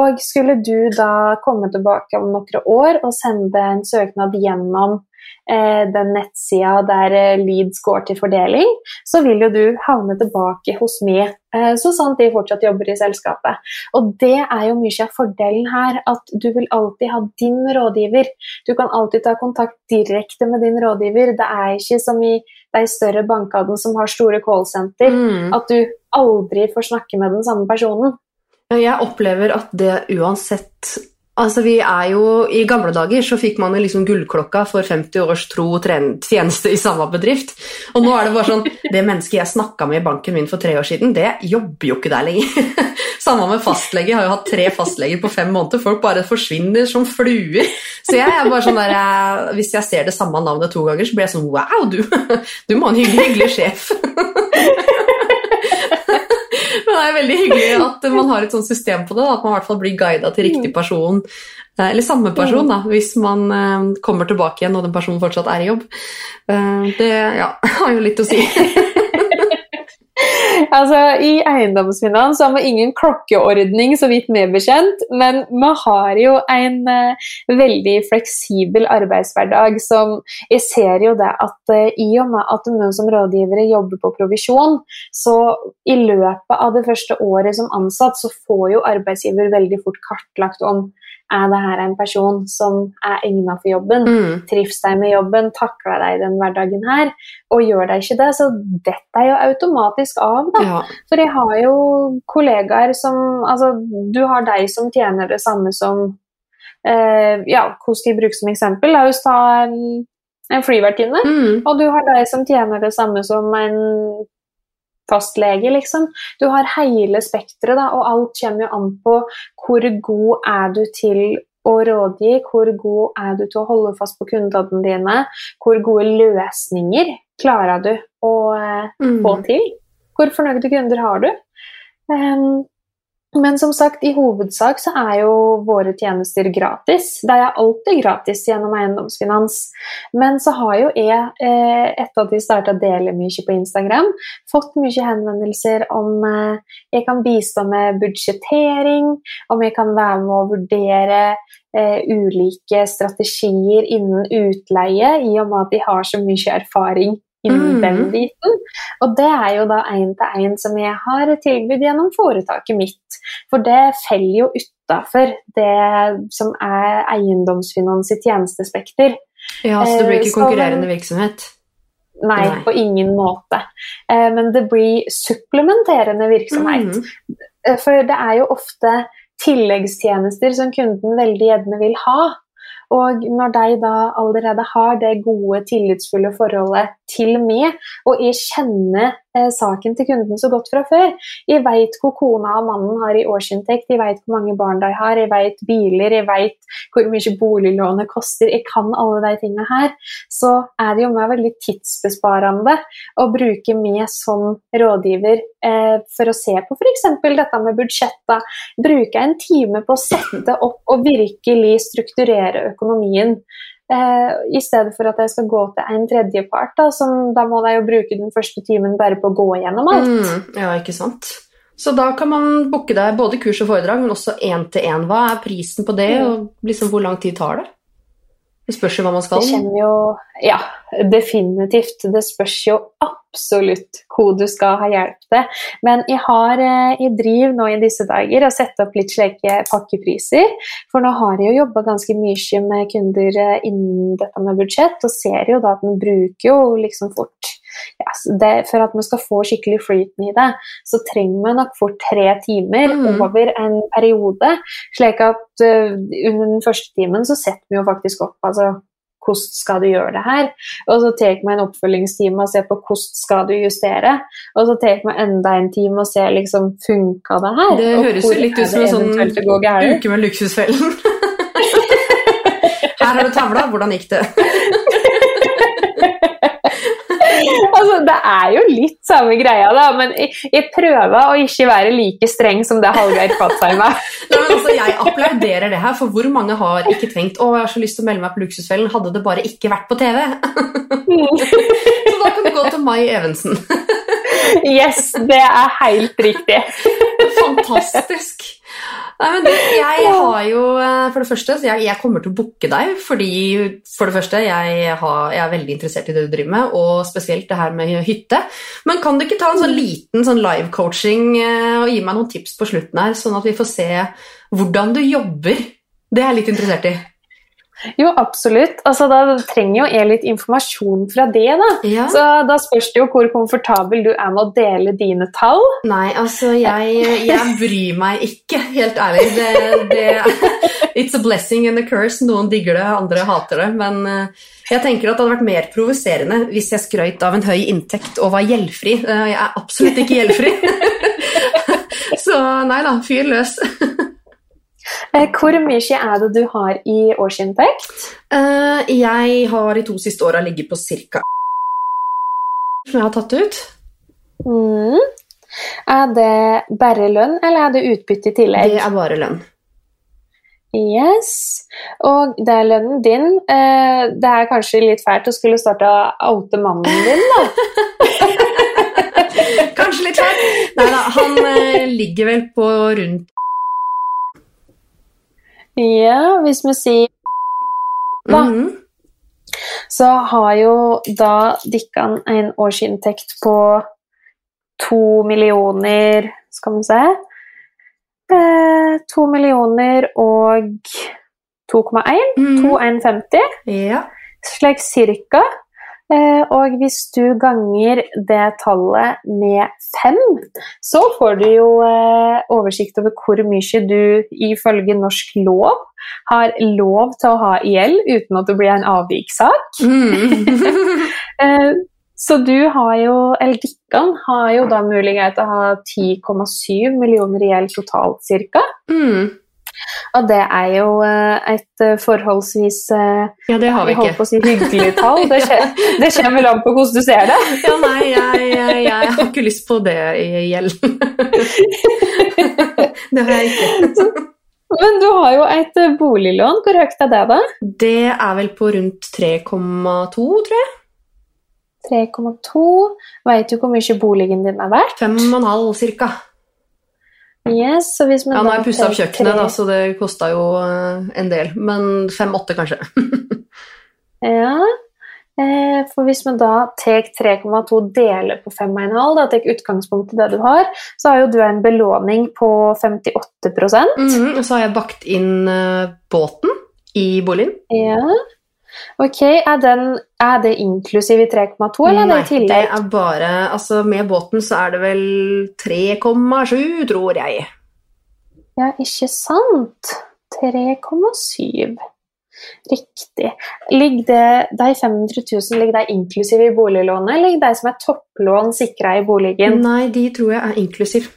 og skulle du da komme tilbake om noen år og sende en søknad gjennom den nettsida der eh, leads går til fordeling, så vil jo du havne tilbake hos meg, eh, så sant de fortsatt jobber i selskapet. Og det er jo mye av fordelen her, at du vil alltid ha din rådgiver. Du kan alltid ta kontakt direkte med din rådgiver. Det er ikke som i de større bankene som har store callsenter, Mm. at du aldri får snakke med den samme personen. Jeg opplever at det uansett Altså, vi er jo, I gamle dager så fikk man liksom gullklokka for 50 års tro og tjeneste i samme bedrift. Og nå er det bare sånn Det mennesket jeg snakka med i banken min for tre år siden, det jobber jo ikke der lenger. Samme med fastlege. Jeg har jo hatt tre fastleger på fem måneder. Folk bare forsvinner som fluer. Så jeg er bare sånn der, jeg, Hvis jeg ser det samme navnet to ganger, så blir jeg sånn Wow, du, du må ha en hyggelig, hyggelig sjef. Det er veldig hyggelig at man har et sånt system på det, at man i hvert fall blir guida til riktig person. eh, Eller samme person, da, hvis man eh, kommer tilbake igjen og den personen fortsatt er i jobb. Eh, Det ja, har jo litt å si. Altså, I eiendomsfinans har vi ingen klokkeordning, så vidt vi er bekjent, men vi har jo en uh, veldig fleksibel arbeidshverdag som Jeg ser jo det at uh, i og med at vi som rådgivere jobber på provisjon, så i løpet av det første året som ansatt, så får jo arbeidsgiver veldig fort kartlagt om er det her en person som er egnet for jobben. Mm. Trives deg med jobben, takler deg den hverdagen her? Og gjør deg ikke det, så detter jeg jo automatisk av, da. Ja. For jeg har jo kollegaer som Altså, du har deg som tjener det samme som eh, Ja, hvordan skal jeg bruke som eksempel? La oss ta en, en flyvertinne. Mm. Og du har deg som tjener det samme som en fastlege, liksom. Du har hele spekteret, da, og alt kommer jo an på hvor god er du til å rådgi, hvor god er du til å holde fast på kundene dine, hvor gode løsninger klarer du å eh, Mm. få til? Hvor fornøyde kunder har du? Ehm, men som sagt, i hovedsak så er jo våre tjenester gratis. Det er alltid gratis gjennom eiendomsfinans. Men så har jo jeg, eh, etter at vi starta å dele mye på Instagram, fått mye henvendelser om eh, jeg kan bistå med budsjettering, om jeg kan være med å vurdere eh, ulike strategier innen utleie, i og med at de har så mye erfaring innen mm. den biten. Og det er jo da én-til-én som jeg har tilbud gjennom foretaket mitt. For det faller jo utafor det som er eiendomsfinans i tjenestespekter. ja, så det blir Eh, ikke konkurrerende virksomhet. Nei, Nei. på ingen måte. Eh, Men det blir supplementerende virksomhet. Mm. Eh, For det er jo ofte tilleggstjenester som kunden veldig gjerne vil ha. Og når de da allerede har det gode, tillitsfulle forholdet til meg, og jeg kjenner eh, saken til kunden så godt fra før Jeg vet hvor kona og mannen har i årsinntekt, jeg vet hvor mange barn de har, jeg vet biler, jeg vet hvor mye boliglånet koster, jeg kan alle de tingene her. Så er det jo meg veldig tidsbesparende å bruke meg som rådgiver eh, for å se på f.eks. dette med budsjett. da. Bruke en time på å sette opp og virkelig strukturere økonomien. Eh, I stedet for at jeg skal gå til en tredjepart, da, som, da må jeg jo bruke den første timen bare på å gå gjennom alt. Mm, ja, ikke sant. Så da kan man booke deg både kurs og foredrag, men også én-til-én. Hva er prisen på det, Mm. og liksom hvor lang tid tar det? Det spørs jo hva man skal. Det kommer jo Ja, definitivt. Det spørs jo absolutt hvor du skal ha hjelp til. Men jeg har eh, jeg driver nå i disse dager og setter opp litt slike pakkepriser. For nå har jeg jo jobba ganske mye med kunder eh, innen dette med budsjett, og ser jo da at man bruker jo liksom fort ja, det, For at man skal få skikkelig flyten i det, så trenger man nok fort tre timer Mm. over en periode. Slik at uh, under den første timen så setter vi jo faktisk opp altså hvordan skal du gjøre det her? Og så tar vi en oppfølgingstime og ser på hvordan skal du justere. Og så tar vi enda en time og ser liksom funka det her. Det høres jo litt ut som en sånn uke med Luksusfellen. Her har du tavla, hvordan gikk det? Altså, det er jo litt samme greia, da, men jeg, jeg prøver å ikke være like streng som det Hallgeir Kvadsheim er. Altså, jeg applauderer det her, for hvor mange har ikke tenkt å, jeg har så lyst til å melde meg på Luksusfellen, hadde det bare ikke vært på TV? så da kan du gå til Mai Evensen. Yes, det er helt riktig. Fantastisk. Nei, men jeg har jo eh, For det første, jeg, jeg kommer til å booke deg fordi For det første, jeg, har, jeg er veldig interessert i det du driver med, og spesielt det her med hytte. Men kan du ikke ta en sånn liten sånn live-coaching eh, og gi meg noen tips på slutten her, sånn at vi får se hvordan du jobber? Det er jeg litt interessert i. Jo, absolutt. Altså, da trenger jo jeg litt informasjon fra det, da. Ja. Så da spørs det jo hvor komfortabel du er med å dele dine tall. Nei, altså, jeg, jeg bryr meg ikke, helt ærlig. Det, det, it's a blessing and a curse. Noen digger det, andre hater det. Men eh, jeg tenker at det hadde vært mer provoserende hvis jeg skrøt av en høy inntekt og var gjeldfri. Eh, Jeg er absolutt ikke gjeldfri. Så nei da, fyr løs. Eh, Hvor mye er det du har i årsinntekt? Eh, Jeg har de to siste åra ligget på ca. som jeg har tatt ut. Mm. Er det bare lønn, eller er det utbytte i tillegg? Det er bare lønn. Yes. Og det er lønnen din. Eh, det er kanskje litt fælt å skulle starte å oute mannen din, da. Kanskje litt fælt. Nei da, han ligger vel på rundt Ja, hvis vi sier Da. Mhm. så har jo da dere en årsinntekt på to millioner Skal vi se eh, To millioner og 2,1. Mhm. 2,150, Ja. slik cirka. Eh, og hvis du ganger det tallet med fem, så får du jo eh, oversikt over hvor mye du ifølge norsk lov har lov til å ha i gjeld uten at det blir en avvikssak. Mhm. Eh, Så du har jo, eller Dikkan har jo da mulighet til å ha 10,7 millioner i gjeld totalt cirka. Mhm. Og det er jo eh, et eh, forholdsvis eh, Ja, det har vi ikke. på å si hyggelig tall. Det, det kommer vel an på hvordan du ser det. Ja, nei, jeg, jeg, jeg har ikke lyst på det i gjeld. Det har jeg ikke. Men du har jo et boliglån. Hvor høyt er det, da? Det er vel på rundt 3,2, tror jeg. 3,2. Vet du hvor mye boligen din er verdt? 5,5 cirka. Yes, så hvis man Ja, nå har jeg pussa opp kjøkkenet, tre- da, så det kosta jo eh, en del. Men 5-8 kanskje. Ja. Eh, for hvis vi da tar 3,2 deler på 5,5, da tar utgangspunkt i det du har, så har jo du en belåning på 58 Mhm, Og så har jeg bakt inn eh, båten i boligen. Ja. Ok, er, den, er det inklusiv i 3,2, eller er det i det er bare Altså, med båten så er det vel 3,7, tror jeg. Ja, ikke sant? 3,7. Riktig. Ligger det, de 500 000 ligger de inklusiv i boliglånet, eller ligger de som er topplån sikra i boligen? Nei, de tror jeg er inklusiv.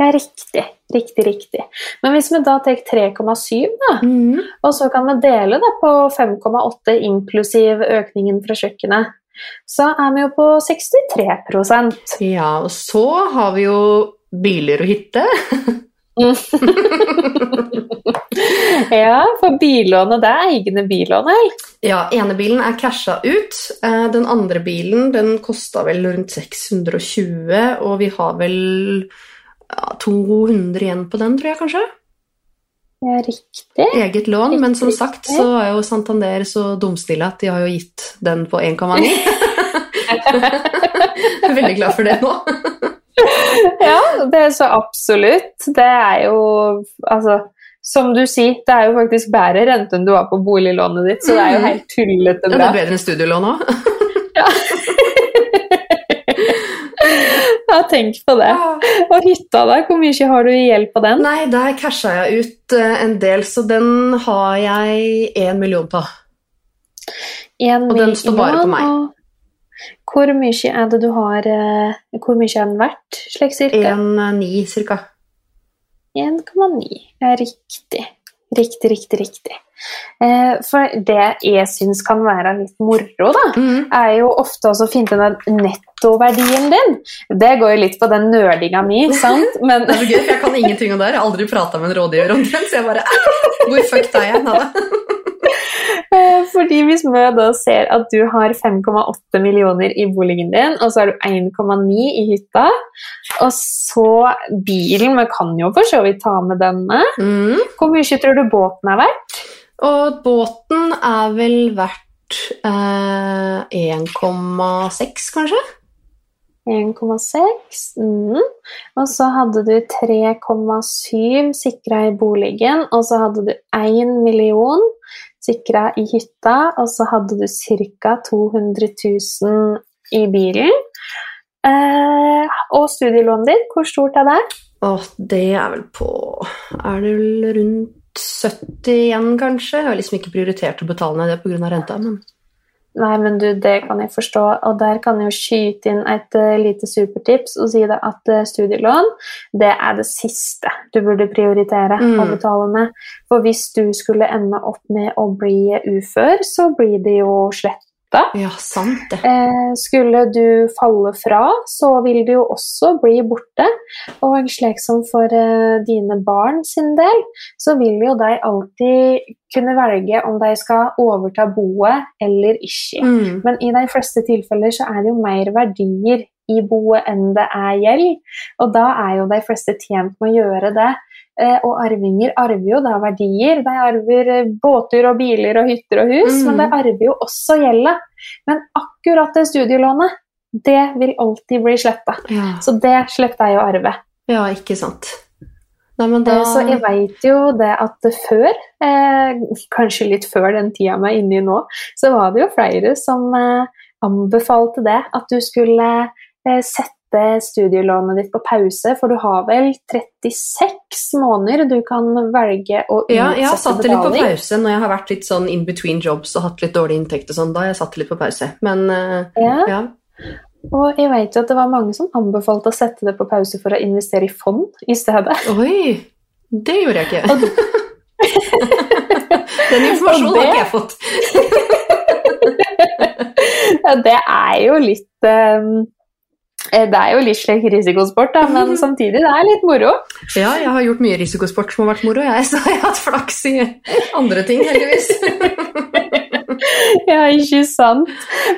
Ja, riktig. Riktig, riktig. Men hvis vi da tar 3,7, da, mm. og så kan vi dele det på 5,8 inklusiv økningen fra kjøkkenet, så er vi jo på 63% Ja, og så har vi jo biler og hytte. Ja, for billånet, det er egne billån, eller? Ja, ene bilen er casha ut. Eh, Den andre bilen den kosta vel rundt 620, og vi har vel ja, 200 igjen på den, tror jeg kanskje. Ja, riktig. Eget lån, men som Riktig. sagt så er jo Santander så dumstille at de har jo gitt den på 1,9. Jeg er veldig glad for det nå. Ja, det er så absolutt. Det er jo Altså, som du sier, det er jo faktisk bedre rente enn du har på boliglånet ditt, så det er jo helt tullete bra. Ja, det er bedre enn studielån òg. Ja, tenk på det. Og hytta, da? Hvor mye har du i gjeld på den? Nei, der casha jeg ut eh, en del, så den har jeg én million på. En Og den står bare på meg. Hvor mye er det du har eh, Hvor mye er den verdt, slik cirka? 1,9 cirka. 1,9. Ja, riktig. Riktig, riktig, riktig. Eh, for det jeg syns kan være litt moro, da, mm. er jo ofte også å finne den nettoverdien din. Det går jo litt på den nerdinga mi, sant? Men Det er så gøy, for jeg kan ingenting om det her. Jeg har aldri prata med en rådgiver om det, så jeg bare Hvor fucked er jeg? Nada. Eh, Fordi hvis vi da ser at du har 5,8 millioner i boligen din, og så har du 1,9 i hytta, og så bilen Vi kan jo for så vidt ta med denne. Mm. Hvor mye tror du båten er verdt? Og båten er vel verdt eh, 1,6, kanskje? 1,6. Mm. Og så hadde du 3,7 sikra i boligen, og så hadde du 1 million sikra i hytta, og så hadde du ca. 200 000 i bilen. Eh, og studielånet ditt, hvor stort er det? Å, det er vel på Er det vel rundt 70 igjen, kanskje? Jeg har liksom ikke prioritert å betale ned det pga. renta, men Nei, men du, det kan jeg forstå, og der kan jeg jo skyte inn et uh, lite supertips og si at uh, studielån, det er det siste du burde prioritere Mm. å betale ned. For hvis du skulle ende opp med å bli ufør, så blir det jo sletta. Ja, sant det. Eh, skulle du falle fra, så vil du jo også bli borte. Og slik som for eh, dine barn sin del, så vil jo de alltid kunne velge om de skal overta boet eller ikke. Mm. Men i de fleste tilfeller så er det jo mer verdier i boet enn det er gjeld. Og da er jo de fleste tjent med å gjøre det. Eh, Og arvinger arver jo da verdier. De arver eh, båter og biler og hytter og hus, Mm. men de arver jo også gjelda. Men akkurat det studielånet, det vil alltid bli sletta. Ja. Så det slipper deg å arve. ja, ikke sant. Nei, men da Eh, Så jeg veit jo det at før, eh, kanskje litt før den tida vi er inne i nå, så var det jo flere som eh, anbefalte det, at du skulle eh, sette studielånet ditt på pause, for du har vel 36 måneder du kan velge å utsette Ja, jeg har satt det litt på pause når jeg har vært litt sånn in between jobs og hatt litt dårlig inntekt og sånn. Da har jeg satt det litt på pause. Men eh, Ja, ja. og jeg vet jo at det var mange som anbefalte å sette det på pause for å investere i fond i stedet. Oi! Det gjorde jeg ikke. Den informasjonen det- har ikke jeg fått. Ja, det er jo litt eh, det er jo litt slik risikosport, da, men samtidig det er litt moro. Ja, jeg har gjort mye risikosport som har vært moro, jeg, så jeg har hatt flaks i andre ting, heldigvis. Ja, ikke sant.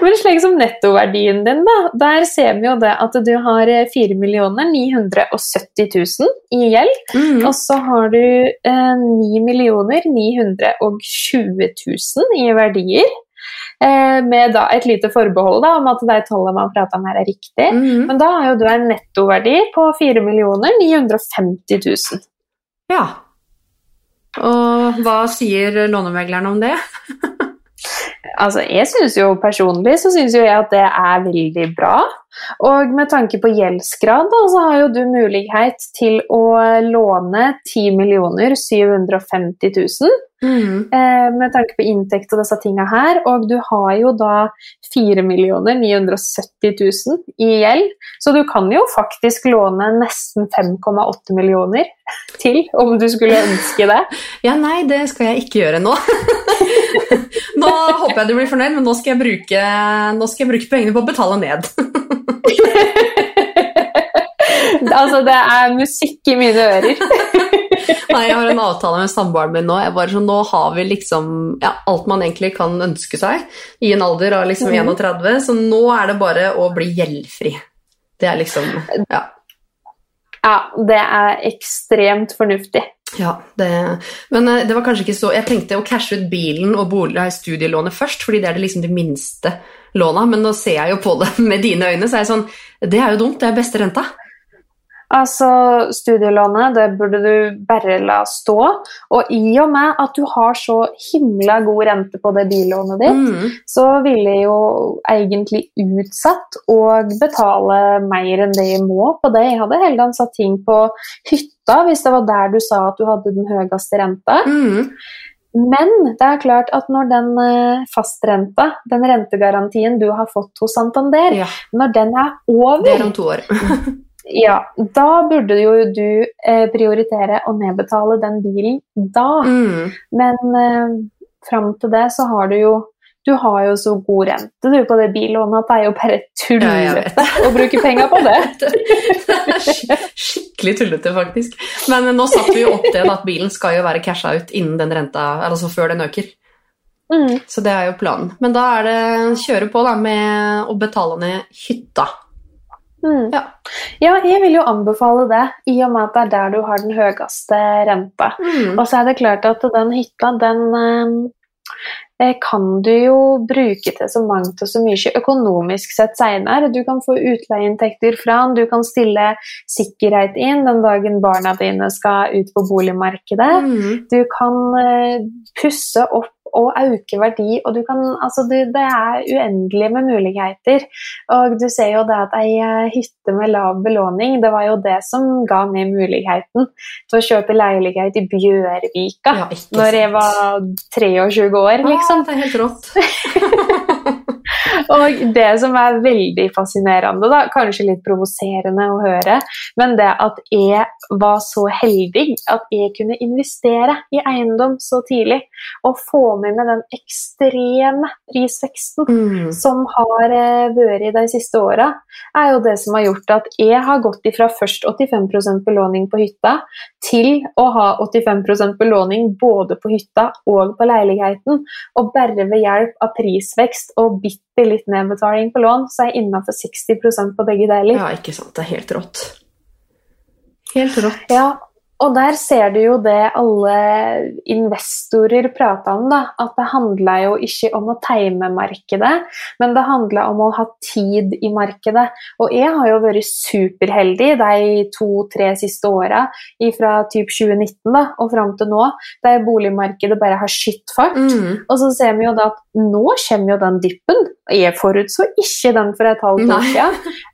Men slik som nettoverdien din, da, der ser vi jo det at du har 4 970 000 i gjeld, Mm. og så har du eh, 9 920 000 i verdier. Eh, med da et lite forbehold da, om at de tallene man prater om her er riktig. Mm. Men da har jo du en nettoverdi på 4 950 000. Ja. Og hva sier lånemegleren om det? Altså, jeg synes jo personlig så synes jo jeg at det er veldig bra. Og med tanke på gjeldsgrad, da, så har jo du mulighet til å låne 10 750 000. Mm. Eh, med tanke på inntekt og disse tinga her. Og du har jo da 4 970 000 i gjeld. Så du kan jo faktisk låne nesten 5,8 millioner til, om du skulle ønske det. Ja, nei, det skal jeg ikke gjøre nå. nå håper jeg du blir fornøyd, men nå skal jeg bruke, skal jeg bruke pengene på å betale ned. altså, det er musikk i mine ører. Nei, jeg har en avtale med samboeren min nå. Jeg bare sånn, nå har vi liksom ja, alt man egentlig kan ønske seg i en alder av liksom Mhm. 31, så nå er det bare å bli gjeldfri. Det er liksom Ja. Ja, det er ekstremt fornuftig. Ja det, men eh, det var kanskje ikke så Jeg tenkte å cashe ut bilen og bolig, studielånet først, fordi det er det liksom de minste låna, men nå ser jeg jo på det med dine øyne, så er jeg sånn Det er jo dumt, det er beste renta. Altså, studielånet, det burde du bare la stå. Og i og med at du har så himla god rente på det billånet ditt, Mm. så ville jeg jo egentlig utsatt å betale mer enn det jeg må på det. Jeg hadde heller satt ting på hytta hvis det var der du sa at du hadde den høyeste renta. Mm. Men det er klart at når den eh, fastrenta, den rentegarantien du har fått hos Santander, Ja, når den er over det er om to år. ja, da burde jo du eh, prioritere å nedbetale den bilen da. Mm. Men eh, fram til det så har du jo du har jo så god rente du på det billånet at det er jo bare Ja, tullete å bruke penger på det. Det er skikkelig tullete, faktisk. Men nå satte vi jo opp det at bilen skal jo være casha ut innen den renta, altså før den øker. Mm. Så det er jo planen. Men da er det kjøre på da, med å betale ned hytta. Mm. Ja. Ja, jeg vil jo anbefale det, i og med at det er der du har den høyeste renta. Mm. Og så er det klart at den hytta, den eh, kan du jo bruke til så mangt og så mye økonomisk sett seinere. Du kan få utleieinntekter fra den, du kan stille sikkerhet inn den dagen barna dine skal ut på boligmarkedet. Mm. Du kan eh, pusse opp og øke verdi, og du kan, altså du, det er uendelig med muligheter. Og du ser jo det at ei eh, hytte med lav belåning, det var jo det som ga meg muligheten til å kjøpe leilighet i Bjørvika Ja, når jeg var 23 år, liksom. Ah, det er helt rått. Og det som er veldig fascinerende, da, kanskje litt provoserende å høre, men det at jeg var så heldig at jeg kunne investere i eiendom så tidlig, og få med meg den ekstreme prisveksten Mm. som har eh, vært de siste åra, er jo det som har gjort at jeg har gått ifra først 85% belåning på hytta, til å ha 85% belåning både på hytta og på leiligheten. Og bare ved hjelp av prisvekst og bitte litt nedbetaling på lån, så er jeg innafor 60% på begge deler. Ja, ikke sant. Det er helt rått. Helt rått. Ja, og der ser du jo det alle investorer prater om, da. At det handla jo ikke om å time markedet, men det handla om å ha tid i markedet. Og jeg har jo vært superheldig de to-tre siste åra, fra typ 2019 da, og fram til nå, der boligmarkedet bare har skytt fart. Mm. Og så ser vi jo da at nå kommer jo den dippen. Jeg forutså ikke den for et halvt år siden.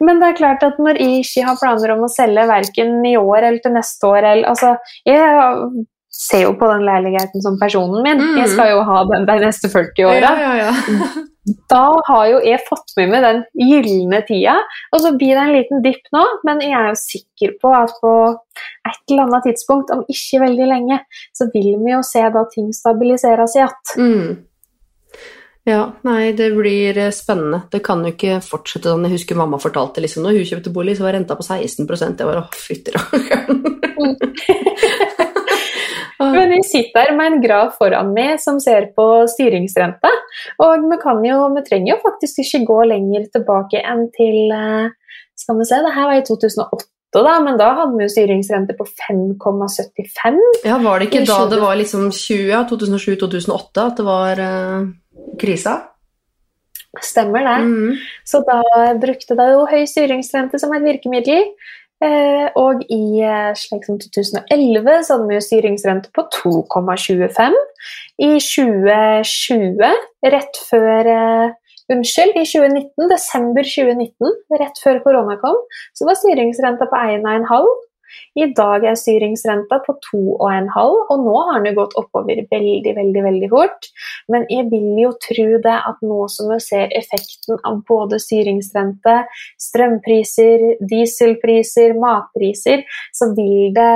Men det er klart at når jeg ikke har planer om å selge verken i år eller til neste år eller, altså, Jeg ser jo på den leiligheten som personen min. Mm. Jeg skal jo ha den de neste 40 åra. Ja, ja, ja. Da har jo jeg fått med meg den gylne tida. Og så blir det en liten dipp nå, men jeg er jo sikker på at på et eller annet tidspunkt, om ikke veldig lenge, så vil vi jo se da ting stabiliseres igjen. Mm. Ja, nei, det blir eh, spennende. Det kan jo ikke fortsette sånn. Jeg husker mamma fortalte liksom, når hun kjøpte bolig, så var renta på 16% Jeg var å, fytti rakkeren. Men vi sitter her med en graf foran meg som ser på styringsrente. Og vi, kan jo, vi trenger jo faktisk ikke gå lenger tilbake enn til eh, Skal vi se, det her var i 2008, da, men da hadde vi jo styringsrente på 5,75. Ja, var det ikke da det var liksom 20, 2007-2008 at det var eh, krisa? Stemmer det. Mm. Så da brukte de jo høy styringsrente som et virkemiddel. Eh, og i eh, slik som 2011 så hadde vi jo styringsrente på 2,25. I 2020, rett før eh, Unnskyld, i 2019, desember 2019, rett før korona kom, så var styringsrenta på 1,5. I dag er styringsrenta på 2,5, og nå har den jo gått oppover veldig, veldig veldig fort. Men jeg vil jo tro det at nå som vi ser effekten av både styringsrente, strømpriser, dieselpriser, matpriser, så vil det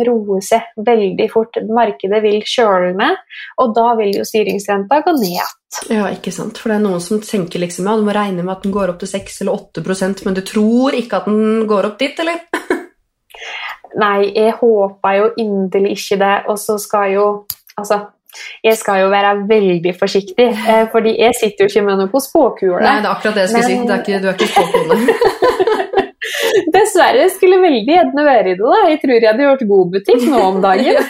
roe seg veldig fort. Markedet vil kjølne, og da vil jo styringsrenta gå ned igjen. Ja, ikke sant. For det er noen som tenker liksom, ja, du må regne med at den går opp til 6 eller 8% men du tror ikke at den går opp dit, eller? Nei, jeg håper jo inderlig ikke det, og så skal jo Altså, jeg skal jo være veldig forsiktig, eh, fordi jeg sitter jo ikke med noe på spåkule. Nei, det er akkurat det jeg skulle Men- si. Det er ikke, du er ikke spåkone. Dessverre skulle jeg veldig gjerne være i det. da. Jeg tror jeg hadde gjort god butikk nå om dagen.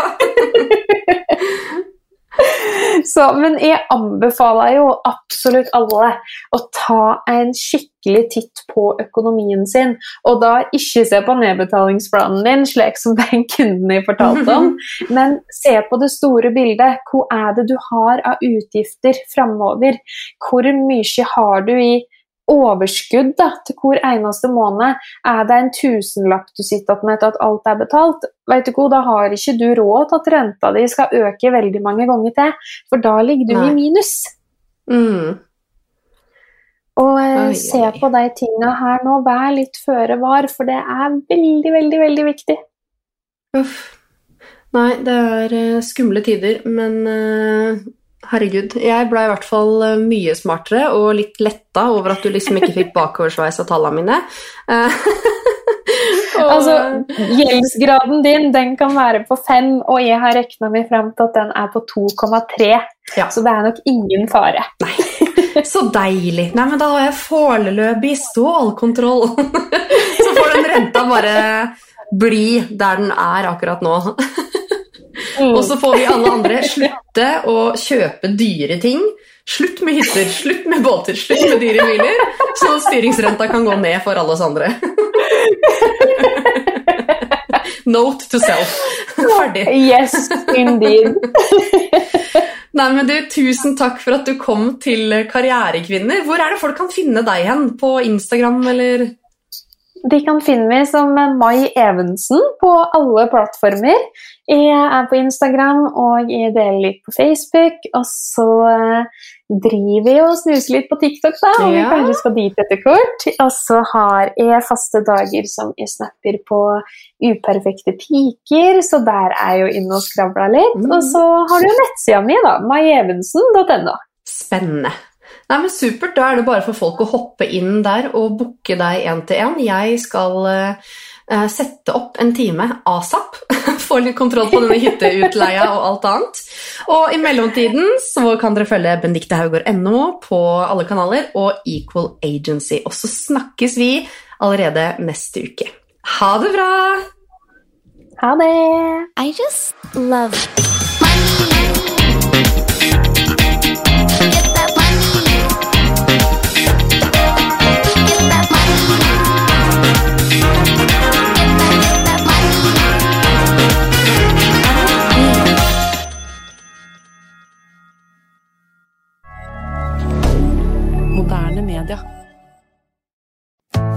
Så, men jeg anbefaler jo absolutt alle å ta en skikkelig titt på økonomien sin, og da ikke se på nedbetalingsplanen din, slik som den kunden jeg fortalte om, men se på det store bildet. Hvor er det du har av utgifter framover? Hvor mye har du i overskudd da, til hvor eneste måned. Er det en tusenlapp du sitter igjen med etter at alt er betalt, vet du hva, da har ikke du råd til at renta di skal øke veldig mange ganger til, for da ligger du Nei. i minus. Mm. Og eh, Oi, se oi. på de tinga her nå, vær litt føre var, for det er veldig, veldig, veldig viktig. Uff. Nei, det er eh, skumle tider, men eh, herregud. Jeg ble i hvert fall eh, mye smartere og litt letta over at du liksom ikke fikk bakoversveis av tallene mine. Eh, og, Altså, Gjeldsgraden din den kan være på 5, og jeg har regna meg frem til at den er på 2,3. Ja. Så det er nok ingen fare. Nei. Så deilig. Nei, men da har jeg foreløpig stålkontroll. Så får den renta bare bli der den er akkurat nå. Mm. Og så får vi alle andre slutte å kjøpe dyre ting. Slutt med hytter, slutt med båter, slutt med dyre biler, så styringsrenta kan gå ned for alle oss andre. Note to self. Ferdig. Yes, indeed. Nei, men du, Tusen takk for at du kom til Karrierekvinner. Hvor er det folk kan finne deg hen? På Instagram, eller? De kan finne meg som Mai Evensen på alle plattformer. Jeg er på Instagram, og jeg deler litt på Facebook. Og så eh, driver jeg og snuser litt på TikTok, da, og vi kanskje skal dit etter hvert. Og så har jeg faste dager som jeg snapper på uperfekte piker, så der er jeg jo inne og skravler litt. Mm. Og så har du jo nettsida mi, da. maievensen.no. Spennende. Nei, men Supert. Da er det bare for folk å hoppe inn der og booke deg én til én. Jeg skal eh, sette opp en time asap. Få litt kontroll på denne hytteutleia og alt annet. Og i mellomtiden så kan dere følge Benedicte Haugård.no på alle kanaler og Equal Agency. Og så snakkes vi allerede neste uke. Ha det bra! Ha det! I just love money.